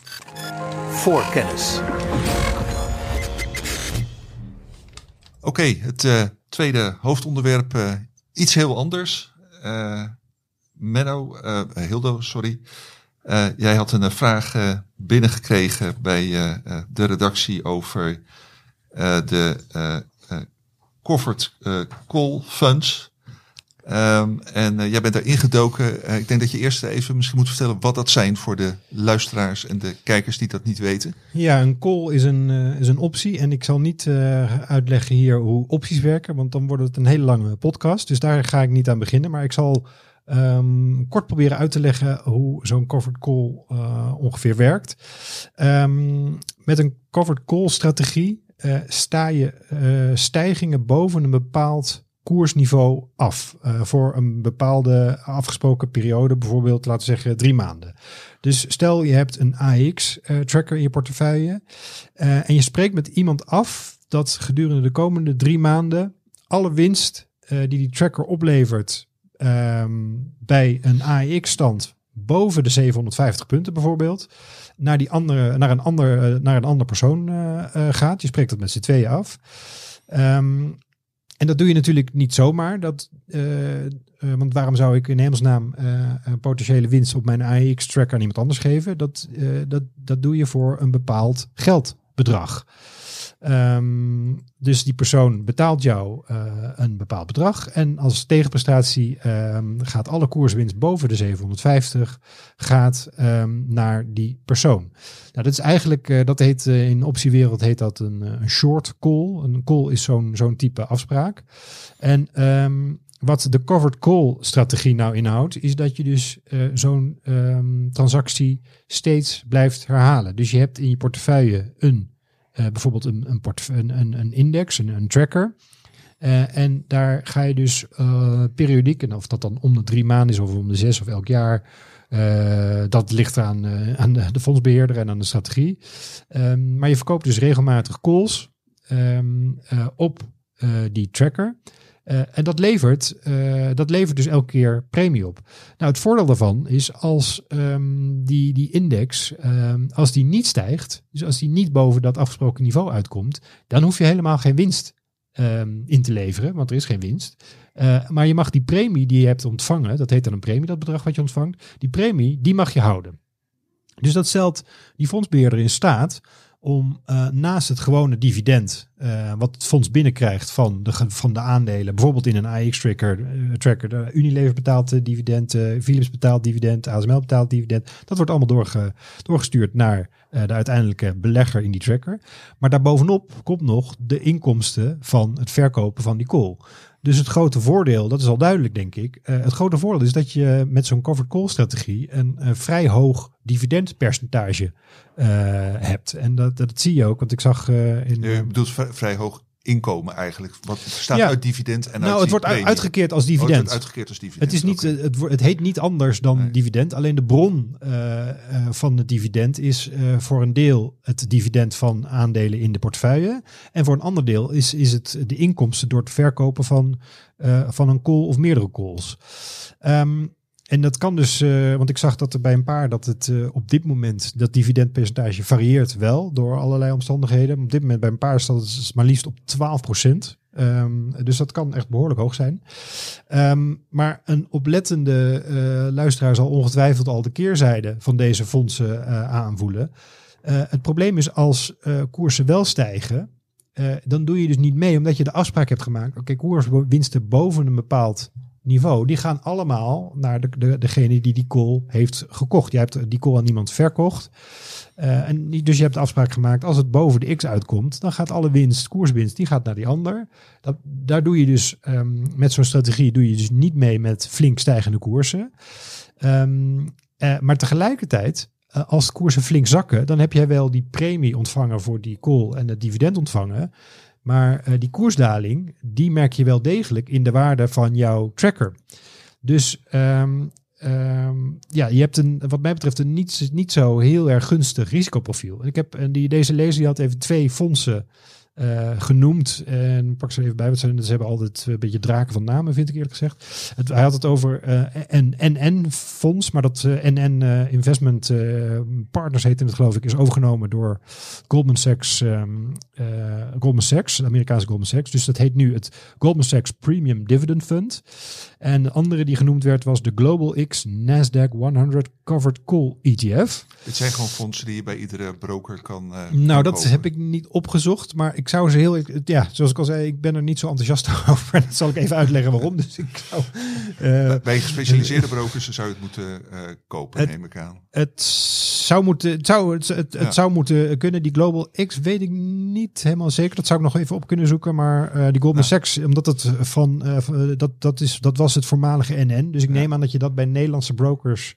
Voor kennis. Oké, okay, het tweede hoofdonderwerp uh, iets heel anders. Menno, uh, Hildo, sorry. jij had een vraag binnengekregen bij de redactie over de covered call funds. Um, en jij bent daar ingedoken. Ik denk dat je eerst even misschien moet vertellen wat dat zijn voor de luisteraars en de kijkers die dat niet weten. Ja, een call is een, is een optie. En ik zal niet uitleggen hier hoe opties werken, want dan wordt het een hele lange podcast. Dus daar ga ik niet aan beginnen. Maar ik zal um, kort proberen uit te leggen hoe zo'n covered call ongeveer werkt. Um, met een covered call strategie sta je stijgingen boven een bepaald koersniveau af voor een bepaalde afgesproken periode, bijvoorbeeld laten we zeggen drie maanden. Dus stel je hebt een AX-tracker in je portefeuille en je spreekt met iemand af dat gedurende de komende drie maanden alle winst die die tracker oplevert um, bij een AX-stand boven de 750 punten bijvoorbeeld, naar, die andere, naar, een, ander, naar een ander persoon gaat. Je spreekt dat met z'n tweeën af. Um, en dat doe je natuurlijk niet zomaar. Dat, want waarom zou ik in hemelsnaam uh, een potentiële winst op mijn AX-tracker aan iemand anders geven? Dat, dat, dat doe je voor een bepaald geldbedrag. Ehm, dus die persoon betaalt jou eh, een bepaald bedrag. En als tegenprestatie ehm, gaat alle koerswinst boven de 750 gaat, ehm, naar die persoon. Nou, dat is eigenlijk, eh, dat heet eh, in optiewereld heet dat een, een short call. Een call is zo'n type afspraak. En wat de covered call strategie nou inhoudt, is dat je dus zo'n transactie steeds blijft herhalen. Dus je hebt in je portefeuille een, bijvoorbeeld een, een, een, een, index, een, een tracker. Eh, en daar ga je dus eh, periodiek, en of dat dan om de drie maanden is of om de zes of elk jaar, eh, dat ligt aan, eh, aan de, de fondsbeheerder en aan de strategie. Ehm, maar je verkoopt dus regelmatig calls ehm, eh, op eh, die tracker. Eh, en dat levert, eh, dat levert dus elke keer premie op. Nou, het voordeel daarvan is als ehm, die, die index, ehm, als die niet stijgt, dus als die niet boven dat afgesproken niveau uitkomt, dan hoef je helemaal geen winst ehm, in te leveren, want er is geen winst. Eh, maar je mag die premie die je hebt ontvangen, dat heet dan een premie, dat bedrag wat je ontvangt, die premie, die mag je houden. Dus dat stelt die fondsbeheerder in staat om eh, naast het gewone dividend, eh, wat het fonds binnenkrijgt van de, van de aandelen, bijvoorbeeld in een AX-tracker, eh, tracker, de Unilever betaalt eh, dividend, eh, Philips betaalt dividend, ASML betaalt dividend. Dat wordt allemaal doorge, doorgestuurd naar eh, de uiteindelijke belegger in die tracker. Maar daarbovenop komt nog de inkomsten van het verkopen van die call. Dus het grote voordeel, dat is al duidelijk denk ik. eh, het grote voordeel is dat je met zo'n covered call strategie een, vrij hoog dividendpercentage eh, hebt. En dat, dat zie je ook, want ik zag eh, in... Je bedoelt vrij hoog inkomen eigenlijk. Wat bestaat Ja. uit dividend en uit nou, het die wordt uit- premie. uitgekeerd als Oh, het dividend. wordt uitgekeerd als dividend. Het, is niet, eh, het, het heet niet anders dan Nee. dividend. Alleen de bron eh, eh, van het dividend is voor een deel het dividend van aandelen in de portefeuille. En voor een ander deel is, is het de inkomsten door het verkopen van, van een call of meerdere calls. En dat kan dus, eh, want ik zag dat er bij een paar dat het eh, op dit moment, dat dividendpercentage varieert wel door allerlei omstandigheden. Op dit moment bij een paar staat het maar liefst op 12 procent. dus dat kan echt behoorlijk hoog zijn. Ehm, maar een oplettende eh, luisteraar zal ongetwijfeld al de keerzijde van deze fondsen aanvoelen. Het probleem is als koersen wel stijgen, dan doe je dus niet mee omdat je de afspraak hebt gemaakt. Oké, koerswinsten boven een bepaald niveau, die gaan allemaal naar de, de, degene die die call heeft gekocht. Je hebt die call aan niemand verkocht. Eh, en dus je hebt de afspraak gemaakt, als het boven de x uitkomt, dan gaat alle winst, koerswinst, die gaat naar die ander. Dat, daar doe je dus ehm, met zo'n strategie doe je dus niet mee met flink stijgende koersen. Ehm, eh, maar tegelijkertijd, eh, als de koersen flink zakken, dan heb jij wel die premie ontvangen voor die call en het dividend ontvangen. Maar eh, die koersdaling, die merk je wel degelijk in de waarde van jouw tracker. Dus ehm, ehm, ja, je hebt een, wat mij betreft een niet, niet zo heel erg gunstig risicoprofiel. Ik heb en die, deze lezer die had even twee fondsen eh, genoemd. En pak ze even bij, want ze, hebben altijd een beetje draken van namen, vind ik eerlijk gezegd. Hij had het over eh, een NN-fonds, maar dat eh, NN eh, Investment eh, Partners heette het geloof ik, is overgenomen door Goldman Sachs, ehm, eh, Goldman Sachs, de Amerikaanse Goldman Sachs. Dus dat heet nu het Goldman Sachs Premium Dividend Fund. En de andere die genoemd werd was de Global X Nasdaq 100 Covered Call E ETF. Dit zijn gewoon fondsen die je bij iedere broker kan eh, Nou, dat kopen. heb ik niet opgezocht, maar ik zou ze heel, ja, zoals ik al zei, ik ben er niet zo enthousiast over. Dat zal ik even uitleggen waarom. Dus ik zou, eh, Bij gespecialiseerde brokers zou je het moeten eh, kopen, Het- neem ik aan. het zou moeten, het zou, het, het, het zou moeten kunnen. Die Global X weet ik niet helemaal zeker. Dat zou ik nog even op kunnen zoeken. Maar die Goldman Ja. Sachs, omdat het van, dat, dat, is, dat was het voormalige NN. Dus ik neem aan dat je dat bij Nederlandse brokers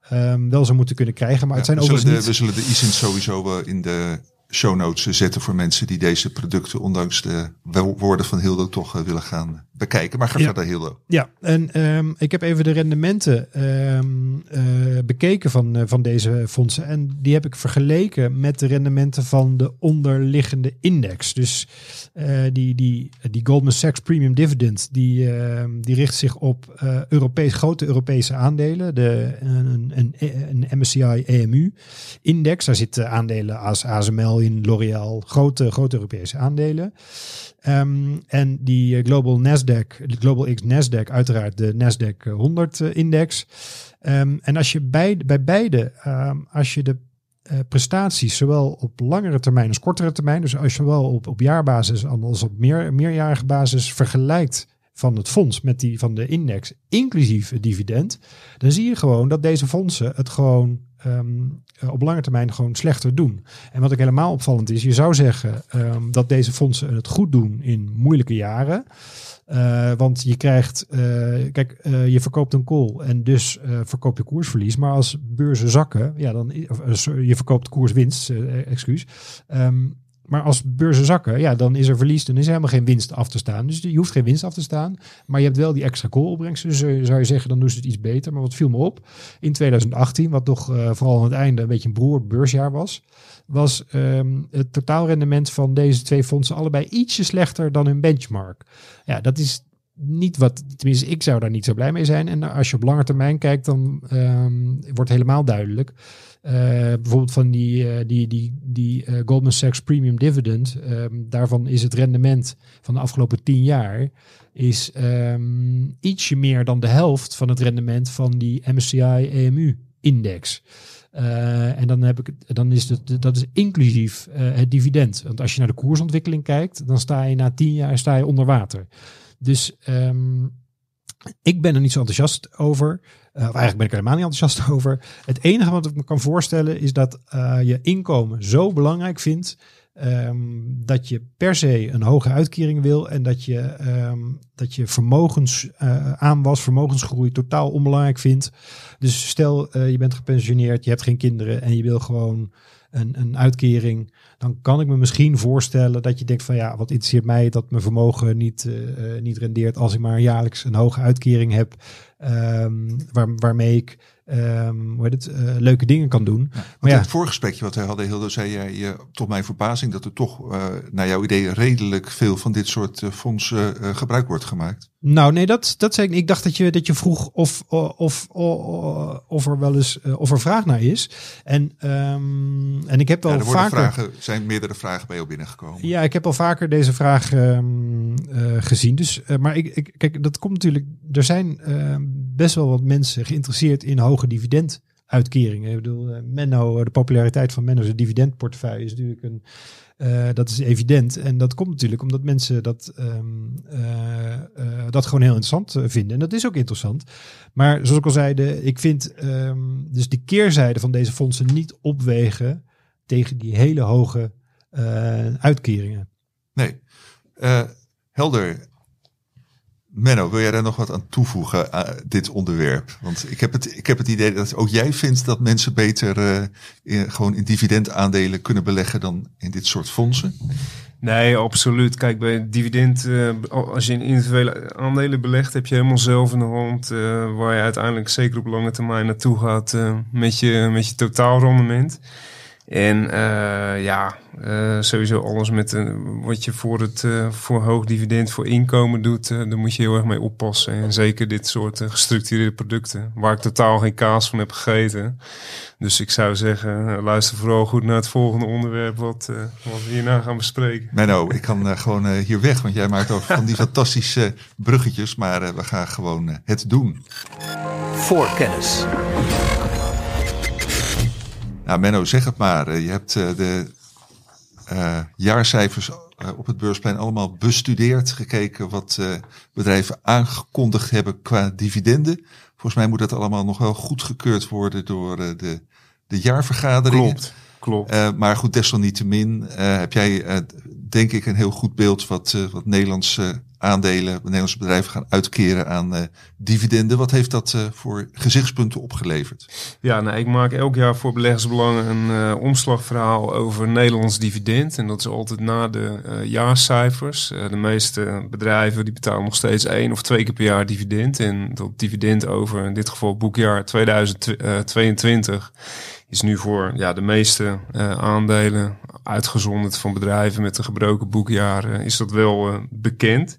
ehm, wel zou moeten kunnen krijgen. Maar het zijn we, zullen de, niet... we zullen de ISIN sowieso wel in de show notes zetten voor mensen die deze producten, ondanks de wo- woorden van Hildo, toch eh, willen gaan bekijken. Maar ga Ja. verder, Hildo. Ja, en ehm, ik heb even de rendementen ehm, eh, bekeken van, eh, van deze fondsen. En die heb ik vergeleken met de rendementen van de onderliggende index. Dus die, die, die Goldman Sachs Premium Dividend, die, ehm, die richt zich op Europees, grote Europese aandelen. De, een, een, een MSCI EMU index. Daar zitten aandelen als ASML in, L'Oréal, grote, grote Europese aandelen. Ehm, en die eh, Global Nasdaq, de Global X Nasdaq, uiteraard de Nasdaq eh, 100 eh, index. Ehm, en als je bij, bij beide, ehm, als je de eh, prestaties, zowel op langere termijn als kortere termijn, dus als je wel op, op jaarbasis als op meer, meerjarige basis vergelijkt van het fonds met die van de index, inclusief het dividend, dan zie je gewoon dat deze fondsen het gewoon ehm, eh, op lange termijn gewoon slechter doen. En wat ook helemaal opvallend is, je zou zeggen ehm, dat deze fondsen het goed doen in moeilijke jaren. Uh, want je krijgt, uh, kijk, je verkoopt een call en dus verkoop je koersverlies. Maar als beurzen zakken, ja, dan je verkoopt koerswinst, excuus. Um, maar als beurzen zakken, ja, dan is er verlies, dan is er helemaal geen winst af te staan. Dus je hoeft geen winst af te staan, maar je hebt wel die extra call-opbrengst. Dus zou je zeggen, dan doen ze het iets beter. Maar wat viel me op, in 2018, wat toch vooral aan het einde een beetje een broer beursjaar was, was um, het totaalrendement van deze twee fondsen allebei ietsje slechter dan hun benchmark. Ja, dat is niet wat, tenminste ik zou daar niet zo blij mee zijn. En als je op lange termijn kijkt, dan um, wordt helemaal duidelijk. Uh, bijvoorbeeld van die, uh, die, die, die uh, Goldman Sachs Premium Dividend. Um, daarvan is het rendement van de afgelopen tien jaar is um, ietsje meer dan de helft van het rendement van die MSCI EMU index. En dan, heb ik, dan is het, dat is inclusief het dividend. Want als je naar de koersontwikkeling kijkt, dan sta je na tien jaar sta je onder water. Dus um, ik ben er niet zo enthousiast over. Uh, of eigenlijk ben ik er helemaal niet enthousiast over. Het enige wat ik me kan voorstellen is dat je inkomen zo belangrijk vindt Um, dat je per se een hoge uitkering wil en dat je, um, dat je vermogens uh, aanwas, vermogensgroei totaal onbelangrijk vindt. Dus stel je bent gepensioneerd, je hebt geen kinderen en je wil gewoon een, een uitkering. Dan kan ik me misschien voorstellen dat je denkt van ja, wat interesseert mij dat mijn vermogen niet, uh, niet rendeert als ik maar jaarlijks een hoge uitkering heb. Waar, waarmee ik um, hoe heet het, uh, leuke dingen kan doen. Ja, maar ja. het voorgesprekje wat wij hadden, Hilde, zei jij uh, tot mijn verbazing dat er toch uh, naar jouw idee redelijk veel van dit soort fondsen gebruik wordt gemaakt. Nou, nee, dat, dat zei ik. Ik dacht dat je, dat je vroeg of, of, of, of er wel eens of er vraag naar is. En, um, en ik heb wel ja, er vaker. Vragen, zijn meerdere vragen bij jou binnengekomen. Ja, ik heb al vaker deze vraag um, gezien. Dus, maar ik, ik, kijk, dat komt natuurlijk. Er zijn best wel wat mensen geïnteresseerd in hoge dividenduitkeringen. Ik bedoel, Menno, de populariteit van Menno's dividendportefeuille is natuurlijk een, uh, dat is evident. En dat komt natuurlijk omdat mensen dat, uh, uh, dat gewoon heel interessant vinden. En dat is ook interessant. Maar zoals ik al zei, de, ik vind um, dus de keerzijde van deze fondsen niet opwegen tegen die hele hoge uitkeringen. Nee. helder. Menno, wil jij daar nog wat aan toevoegen aan dit onderwerp? Want ik heb het, ik heb het idee dat ook jij vindt dat mensen beter in, gewoon in dividendaandelen kunnen beleggen dan in dit soort fondsen. Nee, absoluut. Kijk, bij dividend, uh, als je in individuele aandelen belegt, heb je helemaal zelf in de hand waar je uiteindelijk zeker op lange termijn naartoe gaat met, je, met je totaalrendement. En uh, ja, uh, sowieso alles met een, wat je voor het uh, voor hoog dividend, voor inkomen doet, daar moet je heel erg mee oppassen. En zeker dit soort gestructureerde producten, waar ik totaal geen kaas van heb gegeten. Dus ik zou zeggen, luister vooral goed naar het volgende onderwerp wat, wat we hierna gaan bespreken. Menno, ik kan gewoon hier weg, want jij maakt ook van die fantastische bruggetjes, maar we gaan gewoon het doen. Voor kennis. Nou, Menno, zeg het maar. Je hebt de uh, jaarcijfers op het beursplein allemaal bestudeerd. Gekeken wat uh, bedrijven aangekondigd hebben qua dividenden. Volgens mij moet dat allemaal nog wel goedgekeurd worden door uh, de, de jaarvergadering. Klopt, klopt. maar goed, desalniettemin heb jij denk ik een heel goed beeld wat, wat Nederlandse aandelen, Nederlandse bedrijven gaan uitkeren aan uh, dividenden. Wat heeft dat uh, voor gezichtspunten opgeleverd? Ja, nou, ik maak elk jaar voor beleggersbelangen een uh, omslagverhaal over Nederlands dividend. En dat is altijd na de jaarcijfers. de meeste bedrijven die betalen nog steeds één of twee keer per jaar dividend. En dat dividend over in dit geval boekjaar 2022 is nu voor ja, de meeste uh, aandelen uitgezonderd van bedrijven met een gebroken boekjaar uh, is dat wel uh, bekend.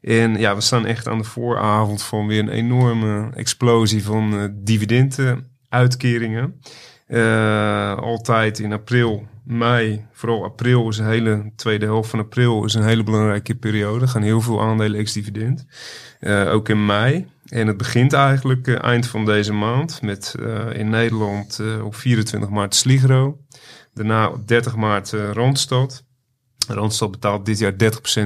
En ja, we staan echt aan de vooravond van weer een enorme explosie van dividendenuitkeringen. altijd in april mei, vooral april, is een hele tweede helft van april is een hele belangrijke periode. Er gaan heel veel aandelen ex-dividend. Eh, ook in mei. En het begint eigenlijk eh, eind van deze maand met eh, in Nederland eh, op 24 maart Sligro. Daarna op 30 maart Randstad. Randstad betaalt dit jaar 30%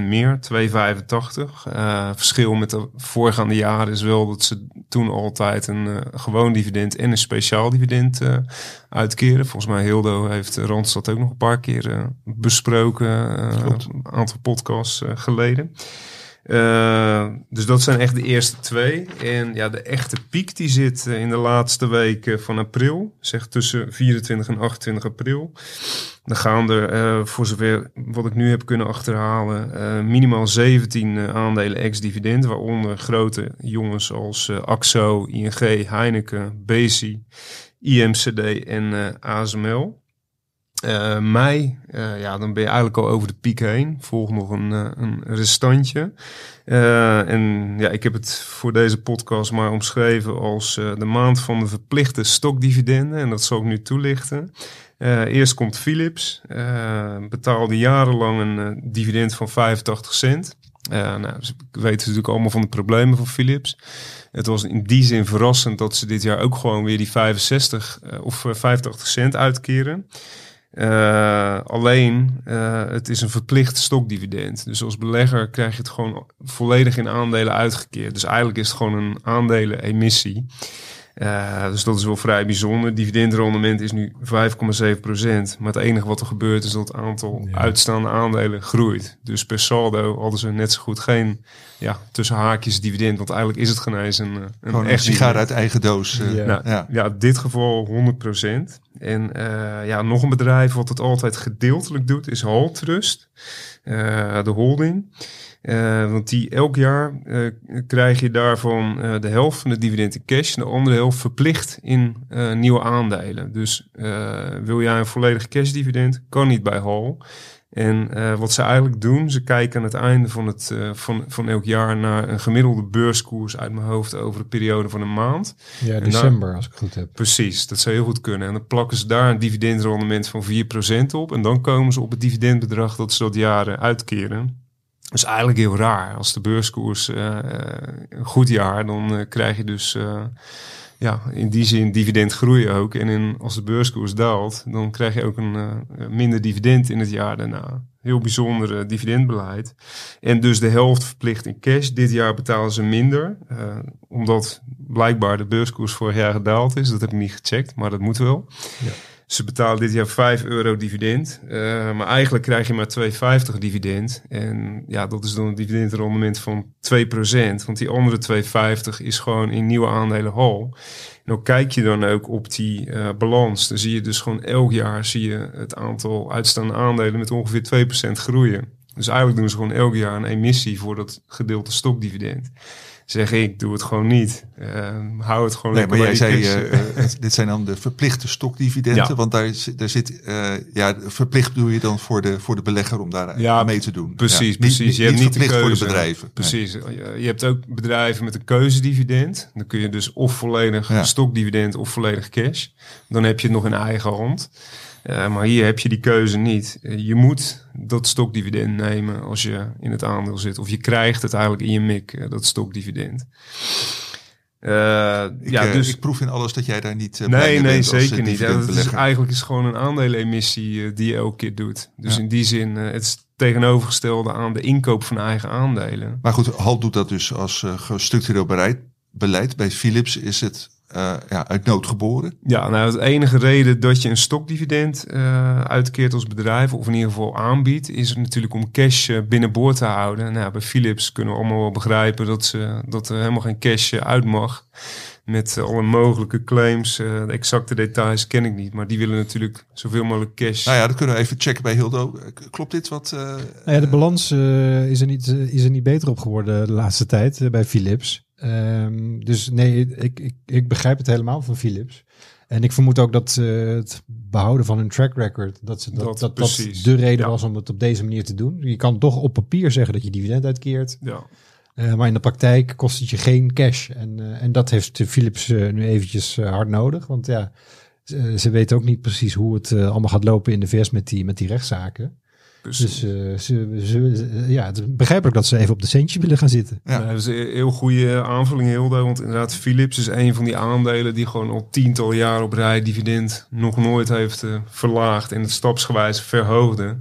meer, 2,85. Eh verschil met de voorgaande jaren is wel dat ze toen altijd een gewoon dividend en een speciaal dividend uitkeren. Volgens mij Hildo heeft Randstad ook nog een paar keer besproken, een aantal podcasts geleden. Eh, dus dat zijn echt de eerste twee. En ja, de echte piek die zit eh, in de laatste weken van april. Zeg tussen 24 en 28 april. Dan gaan er, eh, voor zover wat ik nu heb kunnen achterhalen, minimaal 17 eh, aandelen ex-dividend. Waaronder grote jongens als AXO, ING, Heineken, Bezi, IMCD en ASML. Eh, mei, eh, ja, dan ben je eigenlijk al over de piek heen. Volgt nog een, eh, een restantje. En ja, ik heb het voor deze podcast maar omschreven als de maand van de verplichte stokdividenden. En dat zal ik nu toelichten. Eerst komt Philips. betaalde jarenlang een dividend van 85 cent. Nou, ze weten natuurlijk allemaal van de problemen van Philips. Het was in die zin verrassend dat ze dit jaar ook gewoon weer die 65 eh, of eh, 85 cent uitkeren. Eh, alleen, eh, het is een verplicht stokdividend. Dus als belegger krijg je het gewoon volledig in aandelen uitgekeerd. Dus eigenlijk is het gewoon een aandelenemissie. Eh, dus dat is wel vrij bijzonder. Dividendrendement is nu 5,7%. Maar het enige wat er gebeurt is dat het aantal Ja. uitstaande aandelen groeit. Dus per saldo hadden ze net zo goed geen ja, tussen haakjes dividend. Want eigenlijk is het geen eens een, eh, een Gewoon een echt sigaar uit eigen doos. eh, Ja. Nou, ja. ja. in dit geval 100%. En ja, nog een bedrijf wat het altijd gedeeltelijk doet, is Haltrust, de holding. Eh, want die elk jaar eh, krijg je daarvan eh, de helft van de dividend in cash en de andere helft verplicht in nieuwe aandelen. Dus wil jij een volledig cash dividend, kan niet bij Hal. En wat ze eigenlijk doen, ze kijken aan het einde van, het, van, van elk jaar naar een gemiddelde beurskoers uit mijn hoofd over een periode van een maand. Ja, december, als ik het goed heb. Precies, dat zou heel goed kunnen. En dan plakken ze daar een dividendrendement van 4% op. En dan komen ze op het dividendbedrag dat ze dat jaren uitkeren. Dat is eigenlijk heel raar. Als de beurskoers eh, een goed jaar, dan eh, krijg je dus eh, ja, in die zin dividendgroei ook. En in, als de beurskoers daalt, dan krijg je ook een minder dividend in het jaar daarna. Heel bijzonder dividendbeleid. En dus de helft verplicht in cash. Dit jaar betalen ze minder. omdat blijkbaar de beurskoers vorig jaar gedaald is. Dat heb ik niet gecheckt, maar dat moet wel. Ja. Ze betalen dit jaar 5 euro dividend. eh, maar eigenlijk krijg je maar 2,50 dividend. En ja, dat is dan een dividendrendement van 2%. Want die andere 2,50 is gewoon in nieuwe aandelen hal. En ook kijk je dan ook op die eh, balans. Dan zie je dus gewoon elk jaar zie je het aantal uitstaande aandelen met ongeveer 2% groeien. Dus eigenlijk doen ze gewoon elk jaar een emissie voor dat gedeelte stokdividend. Zeg ik, doe het gewoon niet. Eh, hou het gewoon Nee, maar jij zei, eh, eh, dit zijn dan de verplichte stokdividenden. Ja. Want daar, daar zit, eh, ja, verplicht doe je dan voor de, voor de belegger om daar Ja, mee te doen. Precies, Ja, precies. Niet, je hebt niet de verplicht keuze. voor de bedrijven. Precies. Je, je hebt ook bedrijven met een keuzedividend. Dan kun je dus of volledig stokdividend of volledig cash. Dan heb je het nog in eigen hand. Eh, maar hier heb je die keuze niet. Eh, je moet dat stokdividend nemen als je in het aandeel zit. Of je krijgt het eigenlijk in je mik, eh, dat stokdividend. Ik, ja, dus... ik proef in alles dat jij daar niet Nee, nee, zeker niet. Ja, dat is eigenlijk is gewoon een aandelenemissie die je elke keer doet. Dus Ja. in die zin, het is tegenovergestelde aan de inkoop van eigen aandelen. Maar goed, HAL doet dat dus als gestructureel beleid. Bij Philips is het eh, ja, uit nood geboren. Ja, nou, het enige reden dat je een stokdividend eh, uitkeert als bedrijf, of in ieder geval aanbiedt, is natuurlijk om cash eh, binnenboord te houden. Nou, bij Philips kunnen we allemaal wel begrijpen dat, ze, dat er helemaal geen cash uit mag. Met alle mogelijke claims. eh, de exacte details ken ik niet, maar die willen natuurlijk zoveel mogelijk cash. Nou ja, dat kunnen we even checken bij Hildo. Klopt dit wat? eh, Nou ja, de balans eh, is, er niet, is er niet beter op geworden de laatste tijd bij Philips. Ehm, dus nee, ik, ik, ik begrijp het helemaal van Philips. En ik vermoed ook dat het behouden van hun track record, dat ze, dat, Dat, dat, de reden Ja. was om het op deze manier te doen. Je kan toch op papier zeggen dat je dividend uitkeert, Ja. eh, maar in de praktijk kost het je geen cash. En, eh, en dat heeft Philips eh, nu eventjes hard nodig, want ja, ze, ze weten ook niet precies hoe het allemaal gaat lopen in de VS met die, met die rechtszaken. Precies. Dus eh, ze, ja, het is begrijpelijk dat ze even op de centjes willen gaan zitten. Ja. Dat is een heel goede aanvulling, Hilde. Want inderdaad, Philips is een van die aandelen die gewoon al tiental jaar op rij dividend nog nooit heeft eh, verlaagd en het stapsgewijs verhoogde.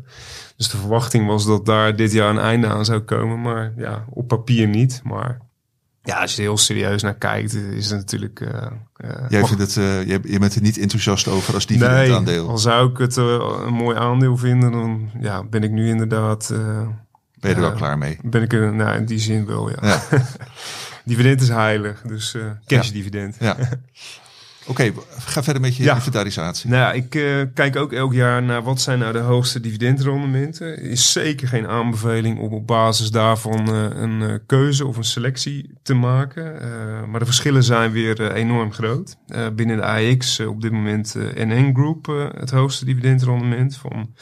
Dus de verwachting was dat daar dit jaar een einde aan zou komen. Maar ja, op papier niet. Maar ja, als je er heel serieus naar kijkt, is het natuurlijk... eh, Jij vindt het, eh, je, je bent er niet enthousiast over als Nee, dividendaandeel. al zou ik het een mooi aandeel vinden, dan ja, ben ik nu inderdaad... ben je er wel klaar mee? ben ik er nou, in die zin wel, ja. Ja. dividend is heilig, dus eh cash dividend. Ja. Oké, ga verder met je Ja. inventarisatie. Nou ik eh, kijk ook elk jaar naar wat zijn nou de hoogste dividendrendementen. Is zeker geen aanbeveling om op basis daarvan eh, een eh, keuze of een selectie te maken. Maar de verschillen zijn weer enorm groot. Binnen de AX op dit moment NN Group het hoogste dividendrendement van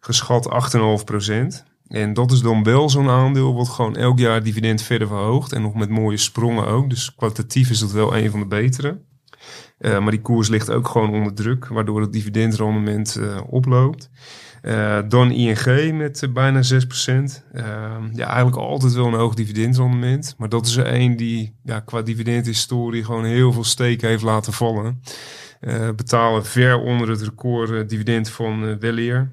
geschat 8,5% En dat is dan wel zo'n aandeel wat gewoon elk jaar dividend verder verhoogt. En nog met mooie sprongen ook. Dus kwalitatief is dat wel een van de betere. Eh, maar die koers ligt ook gewoon onder druk, waardoor het dividendrendement eh, oploopt. Eh, dan ING met bijna 6%. Eh, ja, eigenlijk altijd wel een hoog dividendrendement. Maar dat is er één die ja, qua dividendhistorie gewoon heel veel steken heeft laten vallen. Betalen ver onder het record dividend van Weleer.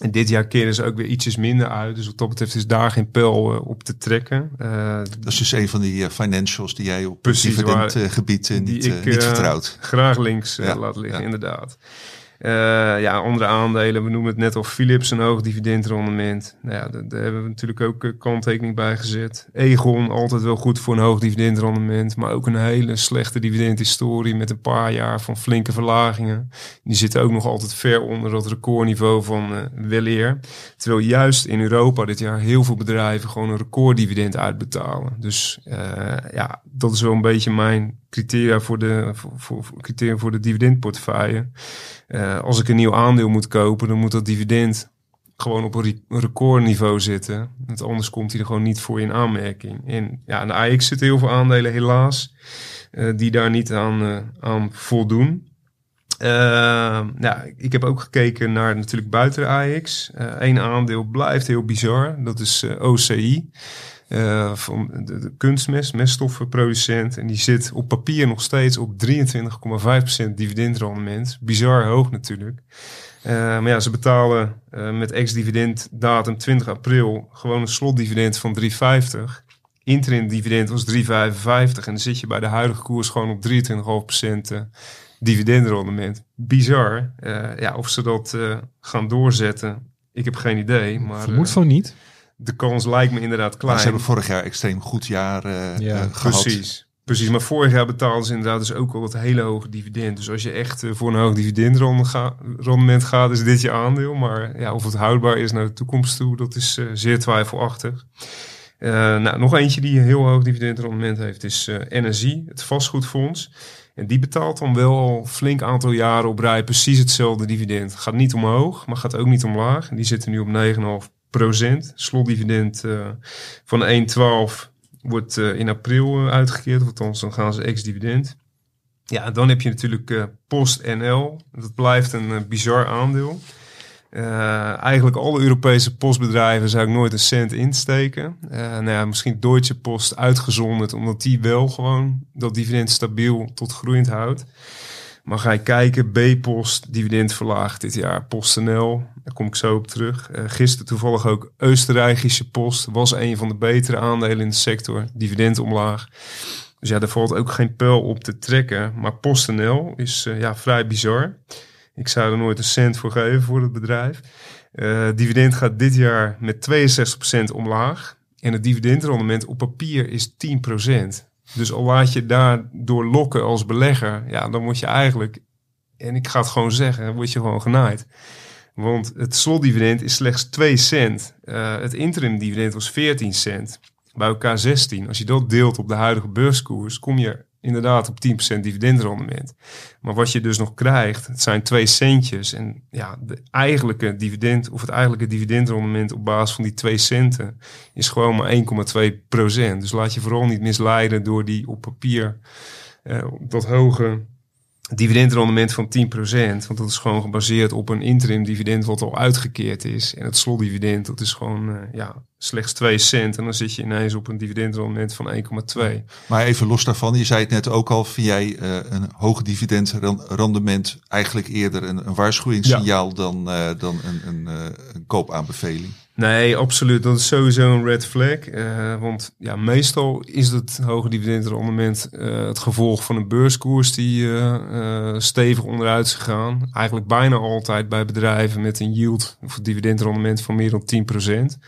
En dit jaar keren ze ook weer ietsjes minder uit. Dus wat dat betreft is daar geen pijl eh, op te trekken. Eh, Dat is dus een van die eh, financials die jij op Precies, dividendgebied niet, niet vertrouwt. graag links Ja, laat liggen, ja. inderdaad. Eh, ja, andere aandelen, we noemen het net al Philips, een hoog dividendrendement. Nou ja, daar, hebben we natuurlijk ook eh, kanttekening bij gezet. Egon, altijd wel goed voor een hoog dividendrendement, maar ook een hele slechte dividendhistorie met een paar jaar van flinke verlagingen. Die zitten ook nog altijd ver onder dat recordniveau van eh Weleer. Terwijl juist in Europa dit jaar heel veel bedrijven gewoon een recorddividend uitbetalen. Dus eh, ja, dat is wel een beetje mijn criteria voor de, voor, voor, criteria voor de dividendportefeuille. Eh, als ik een nieuw aandeel moet kopen, dan moet dat dividend gewoon op een re- recordniveau zitten. Want anders komt hij er gewoon niet voor in aanmerking. En ja, aan de AX zitten heel veel aandelen helaas, eh, die daar niet aan, eh, aan voldoen. Eh, nou, ik heb ook gekeken naar natuurlijk buiten de AX. Eén aandeel blijft heel bizar. Dat is OCI. Eh, van de, de kunstmest, meststoffenproducent. En die zit op papier nog steeds op 23,5% dividendrendement. Bizar hoog natuurlijk. Eh, maar ja, ze betalen eh, met ex-dividend datum 20 april gewoon een slotdividend van 3,50. Interim dividend was 3,55 en dan zit je bij de huidige koers gewoon op 23,5% eh, dividendrendement. Bizar. Ja, of ze dat gaan doorzetten, ik heb geen idee. Maar Vermoed van niet. De kans lijkt me inderdaad Maar klein. ze hebben vorig jaar extreem goed jaar eh, Ja, eh, gehad. Precies. Precies, maar vorig jaar betaalden ze inderdaad dus ook al dat hele hoge dividend. Dus als je echt eh, voor een hoog dividendrendement gaat, is dit je aandeel. Maar ja, of het houdbaar is naar de toekomst toe, dat is eh, zeer twijfelachtig. Eh, nou, nog eentje die een heel hoog dividendrendement heeft, is eh NSI, het vastgoedfonds. En die betaalt dan wel al een flink aantal jaren op rij precies hetzelfde dividend. Gaat niet omhoog, maar gaat ook niet omlaag. En die zitten nu op 9,5 procent. Slotdividend eh, van 1,12 wordt eh, in april eh, uitgekeerd. Althans, dan gaan ze ex-dividend. Ja, dan heb je natuurlijk PostNL. Dat blijft een bizar aandeel. Eh, eigenlijk alle Europese postbedrijven zou ik nooit een cent insteken. Eh nou ja, misschien Deutsche Post uitgezonderd, omdat die wel gewoon dat dividend stabiel tot groeiend houdt. Maar ga je kijken, B-Post, dividend verlaagd dit jaar. PostNL, daar kom ik zo op terug. Eh, gisteren toevallig ook Oostenrijkische Post, was een van de betere aandelen in de sector. Dividend omlaag. Dus ja, daar valt ook geen pijl op te trekken. Maar PostNL is eh, ja, vrij bizar. Ik zou er nooit een cent voor geven voor het bedrijf. Eh, dividend gaat dit jaar met 62% omlaag. En het dividendrendement op papier is 10%. Dus al laat je daardoor lokken als belegger, ja, dan word je eigenlijk, en ik ga het gewoon zeggen, word je gewoon genaaid. Want het slotdividend is slechts 2 cent. Eh, het interim dividend was 14 cent. Bij elkaar 16. Als je dat deelt op de huidige beurskoers, kom je inderdaad op 10% dividendrendement. Maar wat je dus nog krijgt, het zijn 2 centjes. En ja, de eigenlijke dividend, of het eigenlijke dividendrendement op basis van die 2 centen, is gewoon maar 1,2%. Dus laat je vooral niet misleiden door die op papier eh, dat hoge dividendrendement van 10%. Want dat is gewoon gebaseerd op een interim dividend wat al uitgekeerd is. En het slotdividend, dat is gewoon uh, ja, slechts 2 cent. En dan zit je ineens op een dividendrendement van 1,2. Maar even los daarvan, je zei het net ook al, vind jij uh, een hoog dividendrendement eigenlijk eerder een, een waarschuwingssignaal ja. dan, uh, dan een, een, een koopaanbeveling? Nee, absoluut. Dat is sowieso een red flag. Uh, want ja, meestal is het hoge dividendrendement uh, het gevolg van een beurskoers die uh, stevig onderuit is gegaan. Eigenlijk bijna altijd bij bedrijven met een yield of dividendrendement van meer dan 10%.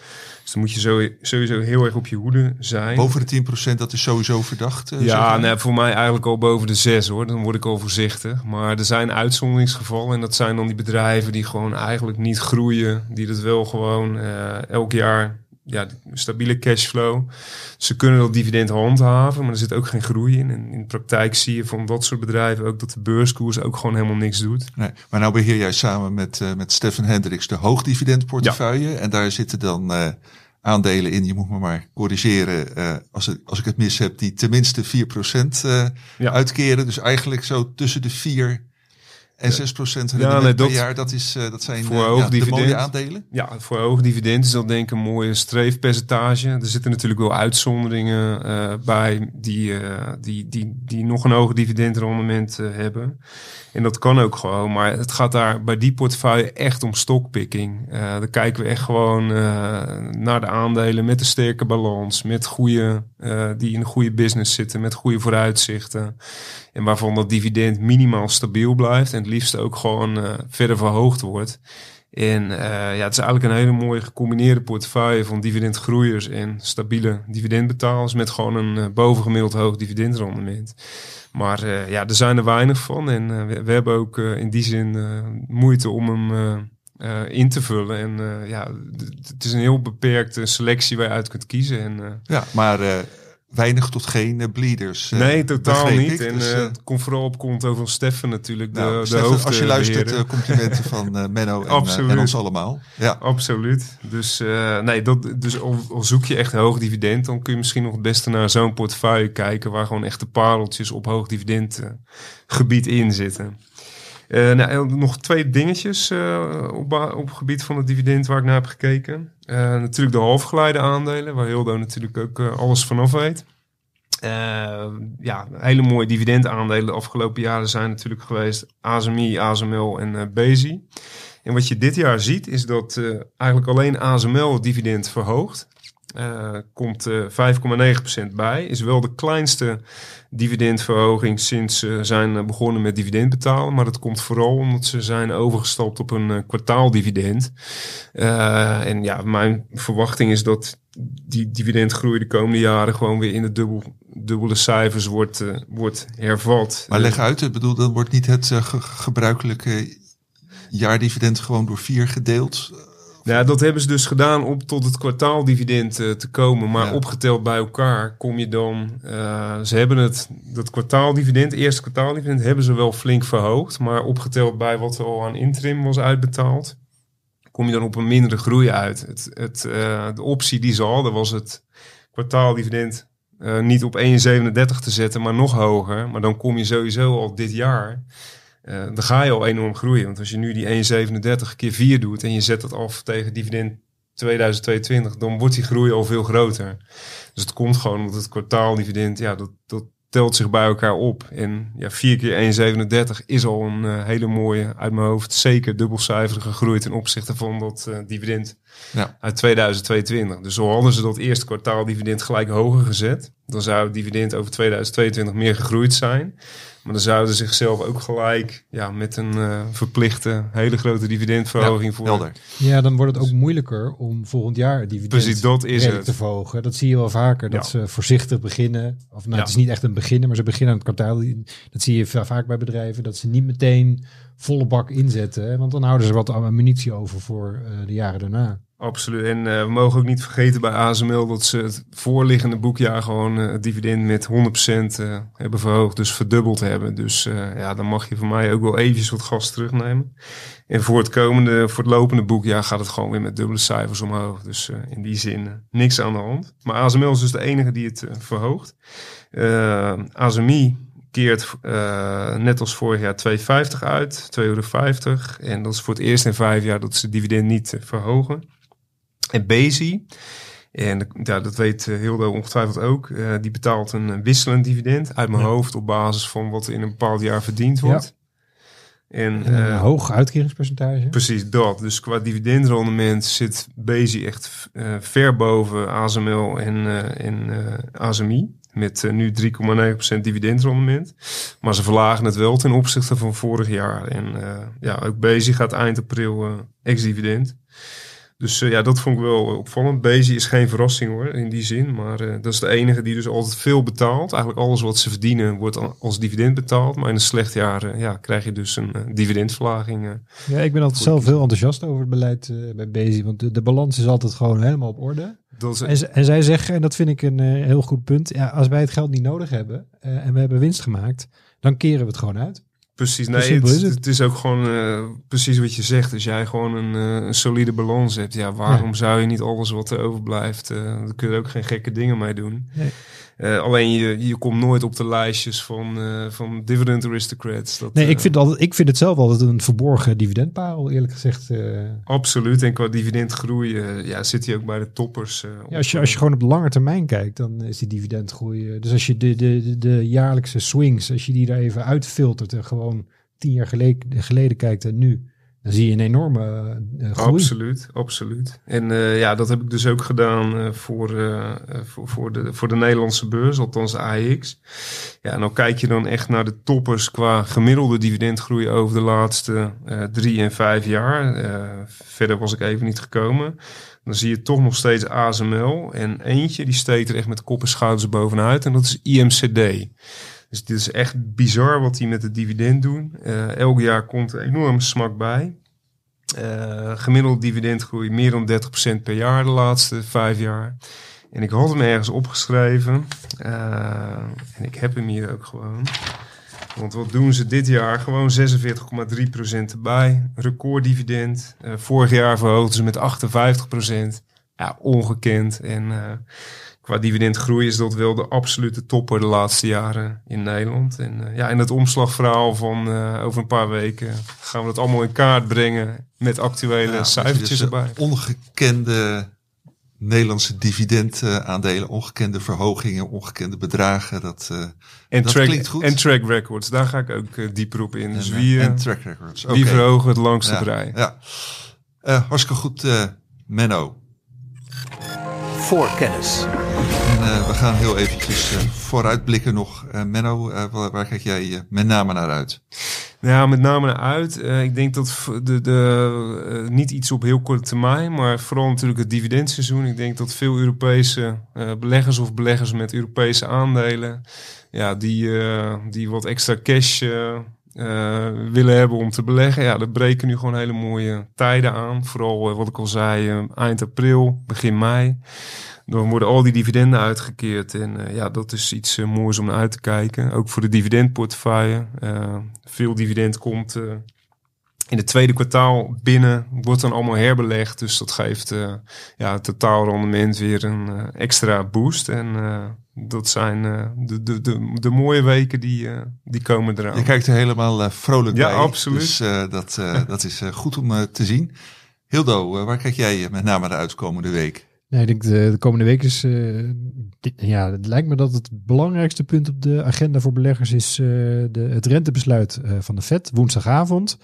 Dus dan moet je sowieso heel erg op je hoede zijn. Boven de 10% dat is sowieso verdacht? ja, nee, voor mij eigenlijk al boven de 6 hoor. Dan word ik al voorzichtig. Maar er zijn uitzonderingsgevallen. En dat zijn dan die bedrijven die gewoon eigenlijk niet groeien. Die dat wel gewoon uh, elk jaar ja, stabiele cashflow. Ze kunnen dat dividend handhaven, maar er zit ook geen groei in. En in de praktijk zie je van dat soort bedrijven ook dat de beurskoers ook gewoon helemaal niks doet. Nee, maar nou beheer jij samen met, uh, met Stefan Hendricks de hoogdividendportefeuille. Ja. En daar zitten dan uh, aandelen in, je moet me maar corrigeren uh, als, het, als ik het mis heb, die tenminste 4% ja. uitkeren. Dus eigenlijk zo tussen de 4 en 6% rendement ja, nee, per jaar, dat, is, uh, dat zijn voor hoog ja, dividend, mooie aandelen? Ja, voor hoog dividend is dat denk ik een mooie streefpercentage. Er zitten natuurlijk wel uitzonderingen uh, bij die, uh, die, die, die nog een hoog dividendrendement hebben. En dat kan ook gewoon, maar het gaat daar bij die portefeuille echt om stockpicking. dan kijken we echt gewoon naar de aandelen met een sterke balans, met goede, die in een goede business zitten, met goede vooruitzichten. En waarvan dat dividend minimaal stabiel blijft. En het liefst ook gewoon uh, verder verhoogd wordt. En uh, ja, het is eigenlijk een hele mooie gecombineerde portefeuille van dividendgroeiers en stabiele dividendbetalers met gewoon een uh, bovengemiddeld hoog dividendrendement. Maar ja, er zijn er weinig van en we, we, hebben ook in die zin moeite om hem in te vullen. En ja, het is een heel beperkte selectie waar je uit kunt kiezen. En, ja, maar weinig tot geen uh, bleeders. Uh, nee, totaal niet. En dus, uh, het komt vooral op konto van Steffen natuurlijk, de, nou, de Steffen, Als je luistert, complimenten van Menno en, en, ons allemaal. Ja. Absoluut. Dus, nee, dat, dus al, al, zoek je echt hoog dividend, dan kun je misschien nog het beste naar zo'n portefeuille kijken waar gewoon echte pareltjes op hoog dividend gebied in zitten. Uh, nou, nog twee dingetjes uh, op, op gebied van het dividend waar ik naar heb gekeken. Uh, natuurlijk de halfgeleide aandelen, waar Hildo natuurlijk ook alles vanaf weet. ja, hele mooie dividendaandelen de afgelopen jaren zijn natuurlijk geweest ASMI, ASML en Bezi. En wat je dit jaar ziet is dat eigenlijk alleen ASML het dividend verhoogt. Uh, komt uh, 5,9% bij. Is wel de kleinste dividendverhoging sinds ze zijn begonnen met dividend betalen. Maar dat komt vooral omdat ze zijn overgestapt op een kwartaaldividend. En ja, mijn verwachting is dat die dividendgroei de komende jaren gewoon weer in de dubbel, dubbele cijfers wordt, wordt hervat. Maar leg uit, ik bedoel, dan wordt niet het ge gebruikelijke jaardividend gewoon door vier gedeeld ja, dat hebben ze dus gedaan om tot het kwartaaldividend uh, te komen. Maar opgeteld bij elkaar kom je dan... Uh, ze hebben het, dat kwartaaldividend, eerste kwartaaldividend... hebben ze wel flink verhoogd. Maar opgeteld bij wat er al aan interim was uitbetaald... kom je dan op een mindere groei uit. Het, het, uh, de optie die ze hadden was het kwartaaldividend... niet op 1,37 te zetten, maar nog hoger. Maar dan kom je sowieso al dit jaar uh, dan ga je al enorm groeien. Want als je nu die 1,37 keer 4 doet en je zet dat af tegen dividend 2022, dan wordt die groei al veel groter. Dus het komt gewoon omdat het kwartaaldividend, ja, dat, dat telt zich bij elkaar op. En ja, 4 keer 1,37 is al een uh, hele mooie, uit mijn hoofd, zeker dubbelcijferige groei ten opzichte van dat uh, dividend ja. uit 2022. Dus zo hadden ze dat eerste kwartaaldividend gelijk hoger gezet. Dan zou het dividend over 2022 meer gegroeid zijn. Maar dan zouden ze zichzelf ook gelijk ja, met een uh, verplichte hele grote dividendverhoging ja, voor. Helder. Ja, dan wordt het ook moeiliker om volgend jaar het dividend Precies, dat is het. te verhogen. Dat zie je wel vaker, dat ze voorzichtig beginnen. Of nou, het is niet echt een beginnen, maar ze beginnen aan het kwartaal. Dat zie je vaak bij bedrijven, dat ze niet meteen volle bak inzetten. Want dan houden ze wat ammunitie over voor uh, de jaren daarna. Absoluut. En uh, we mogen ook niet vergeten bij ASML dat ze het voorliggende boekjaar gewoon uh, het dividend met 100% uh, hebben verhoogd. Dus verdubbeld hebben. Dus ja, dan mag je van mij ook wel eventjes wat gas terugnemen. En voor het komende, voor het lopende boekjaar gaat het gewoon weer met dubbele cijfers omhoog. Dus in die zin niks aan de hand. Maar ASML is dus de enige die het verhoogt. ASMI keert net als vorig jaar 2,50 uit, 2,50 euro. En dat is voor het eerst in vijf jaar dat ze dividend niet verhogen. En Bezi, en ja, dat weet Hildo ongetwijfeld ook, uh, die betaalt een wisselend dividend uit mijn hoofd op basis van wat in een bepaald jaar verdiend wordt. Ja. En, Een uh, hoog uitkeringspercentage. Precies dat. Dus qua dividendrendement zit Bezi echt uh, ver boven ASML en, uh, en ASMI. Met nu 3,9% dividendrendement. Maar ze verlagen het wel ten opzichte van vorig jaar. En ja, ook Bezi gaat eind april ex-dividend. Dus uh, ja, dat vond ik wel opvallend. Bezi is geen verrassing hoor, in die zin. Maar uh, dat is de enige die dus altijd veel betaalt. Eigenlijk alles wat ze verdienen wordt als dividend betaald. Maar in een slecht jaar uh, ja, krijg je dus een dividendverlaging. ja, ik ben altijd zelf heel enthousiast over het beleid bij Bezi. Want de, de, balans is altijd gewoon helemaal op orde. Is, en, en, zij zeggen, en dat vind ik een heel goed punt. Ja, als wij het geld niet nodig hebben en we hebben winst gemaakt, dan keren we het gewoon uit. Precies, nee, het, is het. het, is ook gewoon uh, precies wat je zegt. Als jij gewoon een, uh, een solide balans hebt, ja, waarom zou je niet alles wat er overblijft, uh, daar kun je ook geen gekke dingen mee doen. Nee. Uh, alleen je, je komt nooit op de lijstjes van, uh, van dividend aristocrats. Dat, nee, ik vind, altijd, ik vind het zelf altijd een verborgen dividendparel, eerlijk gezegd. Absoluut. En qua dividendgroei ja, zit hij ook bij de toppers. ja, als, je, als je gewoon op de lange termijn kijkt, dan is die dividendgroei... dus als je de, de, de, de jaarlijkse swings, als je die daar even uitfiltert en gewoon tien jaar geleden, geleden kijkt en nu... Dan zie je een enorme uh, groei. Absoluut, absoluut. En uh, ja, dat heb ik dus ook gedaan voor, voor, voor, de, voor de Nederlandse beurs, althans AX. Ja, en dan kijk je dan echt naar de toppers qua gemiddelde dividendgroei over de laatste drie en vijf jaar. verder was ik even niet gekomen. Dan zie je toch nog steeds ASML. En eentje die steekt er echt met kop en schouders bovenuit. En dat is IMCD. Dus dit is echt bizar wat die met het dividend doen. Uh, elk jaar komt er enorm smak bij. Uh, gemiddeld dividendgroei meer dan 30% per jaar de laatste vijf jaar. En ik had hem ergens opgeschreven. Uh, en ik heb hem hier ook gewoon. Want wat doen ze dit jaar? Gewoon 46,3% erbij. Recorddividend. vorig jaar verhoogden ze met 58%. Ja, ongekend. En qua dividendgroei is dat wel de absolute topper de laatste jaren in Nederland. En uh, ja, in het omslagverhaal van uh, over een paar weken gaan we dat allemaal in kaart brengen met actuele ja, cijfertjes dus erbij. Ongekende Nederlandse dividendaandelen, ongekende verhogingen, ongekende bedragen. Dat, uh, en, dat track, klinkt goed. en track records, daar ga ik ook dieper op in. Dus en, wie, en track records. wie verhogen het langste ja, brei? Ja. hartstikke goed, Menno. Voor kennis. En, uh, we gaan heel eventjes uh, vooruitblikken nog. Uh, Menno, waar, waar, kijk jij met name naar uit? Ja, met name naar uit. ik denk dat de, de, niet iets op heel korte termijn, maar vooral natuurlijk het dividendseizoen. Ik denk dat veel Europese beleggers of beleggers met Europese aandelen, ja, die, die wat extra cash willen hebben om te beleggen. Ja, er breken nu gewoon hele mooie tijden aan. Vooral wat ik al zei, eind april, begin mei. Dan worden al die dividenden uitgekeerd. En ja, dat is iets moois om naar uit te kijken. Ook voor de dividendportefeuille. Veel dividend komt in het tweede kwartaal binnen. Wordt dan allemaal herbelegd. Dus dat geeft ja, het totaalrendement weer een extra boost. En dat zijn de, de, de, de, mooie weken die, die komen eraan. Je kijkt er helemaal vrolijk ja, bij. absoluut. Dus dat, dat is goed om te zien. Hildo, waar kijk jij met name naar uit komende week? Nee, ik denk de, de komende week is. Uh, dit, ja, het lijkt me dat het belangrijkste punt op de agenda voor beleggers is uh, de, het rentebesluit uh, van de Fed woensdagavond.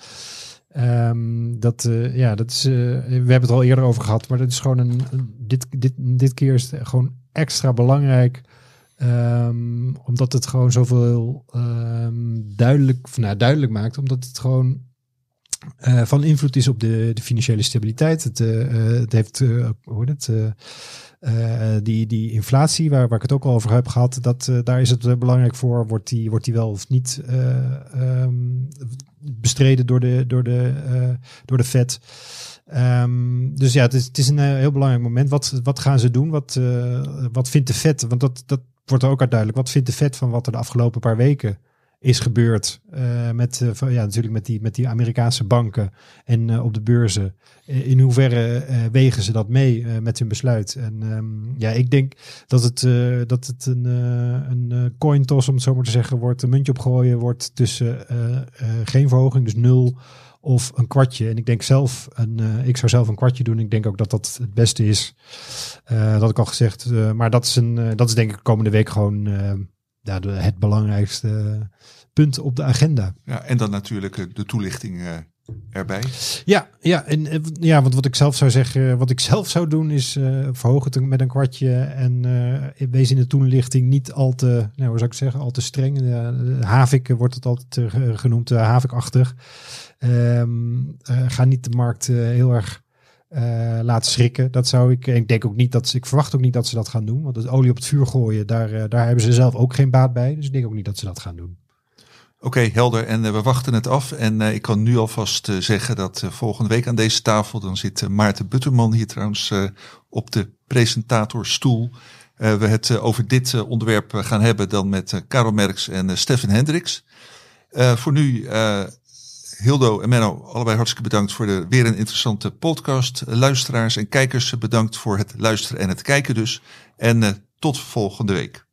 Um, dat, ja, dat is. we hebben het al eerder over gehad, maar dat is gewoon een. Dit, dit, dit keer is het gewoon extra belangrijk. Um, omdat het gewoon zoveel um, duidelijk, nou, duidelijk maakt. Omdat het gewoon uh, van invloed is op de, de financiële stabiliteit. Het, uh, het heeft, hoe het, die, die inflatie, waar, waar ik het ook al over heb gehad, dat, daar is het belangrijk voor. Wordt die, wordt die wel of niet um, bestreden door de, door de, door de Fed? Dus ja, het is, het is een heel belangrijk moment. Wat, wat gaan ze doen? Wat, wat vindt de Fed? Want dat, dat wordt ook uit duidelijk. Wat vindt de Fed van wat er de afgelopen paar weken is gebeurd uh, met, van, ja, natuurlijk met, die, met die Amerikaanse banken en uh, op de beurzen. In hoeverre wegen ze dat mee met hun besluit? En um, ja, ik denk dat het, dat het een, een coin toss, om het zo maar te zeggen, wordt. Een muntje opgooien wordt tussen geen verhoging, dus nul of een kwartje. En ik denk zelf, een, uh, ik zou zelf een kwartje doen. Ik denk ook dat dat het beste is. Uh, dat had ik al gezegd. Uh, maar dat is, een, dat is denk ik komende week gewoon ja, het belangrijkste punt op de agenda. Ja, en dan natuurlijk de toelichting erbij. Ja, ja, en ja, want wat ik zelf zou zeggen, wat ik zelf zou doen is uh, verhogen het met een kwartje en uh, wees in de toelichting niet al te, nou, hoe zou ik zeggen, al te streng. Uh, havik wordt het altijd genoemd, havikachtig. Um, ga niet de markt heel erg laten schrikken. Dat zou ik. Ik denk ook niet dat ze. Ik verwacht ook niet dat ze dat gaan doen. Want het olie op het vuur gooien, daar, daar hebben ze zelf ook geen baat bij. Dus ik denk ook niet dat ze dat gaan doen. Oké, helder. En uh, we wachten het af. En uh, ik kan nu alvast uh, zeggen dat volgende week aan deze tafel, dan zit Maarten Butterman hier trouwens op de presentatorstoel. we het over dit onderwerp gaan hebben dan met Karel Merks en Stefan Hendricks. voor nu, Hildo en Menno, allebei hartstikke bedankt voor de weer een interessante podcast. luisteraars en kijkers, bedankt voor het luisteren en het kijken dus. En tot volgende week.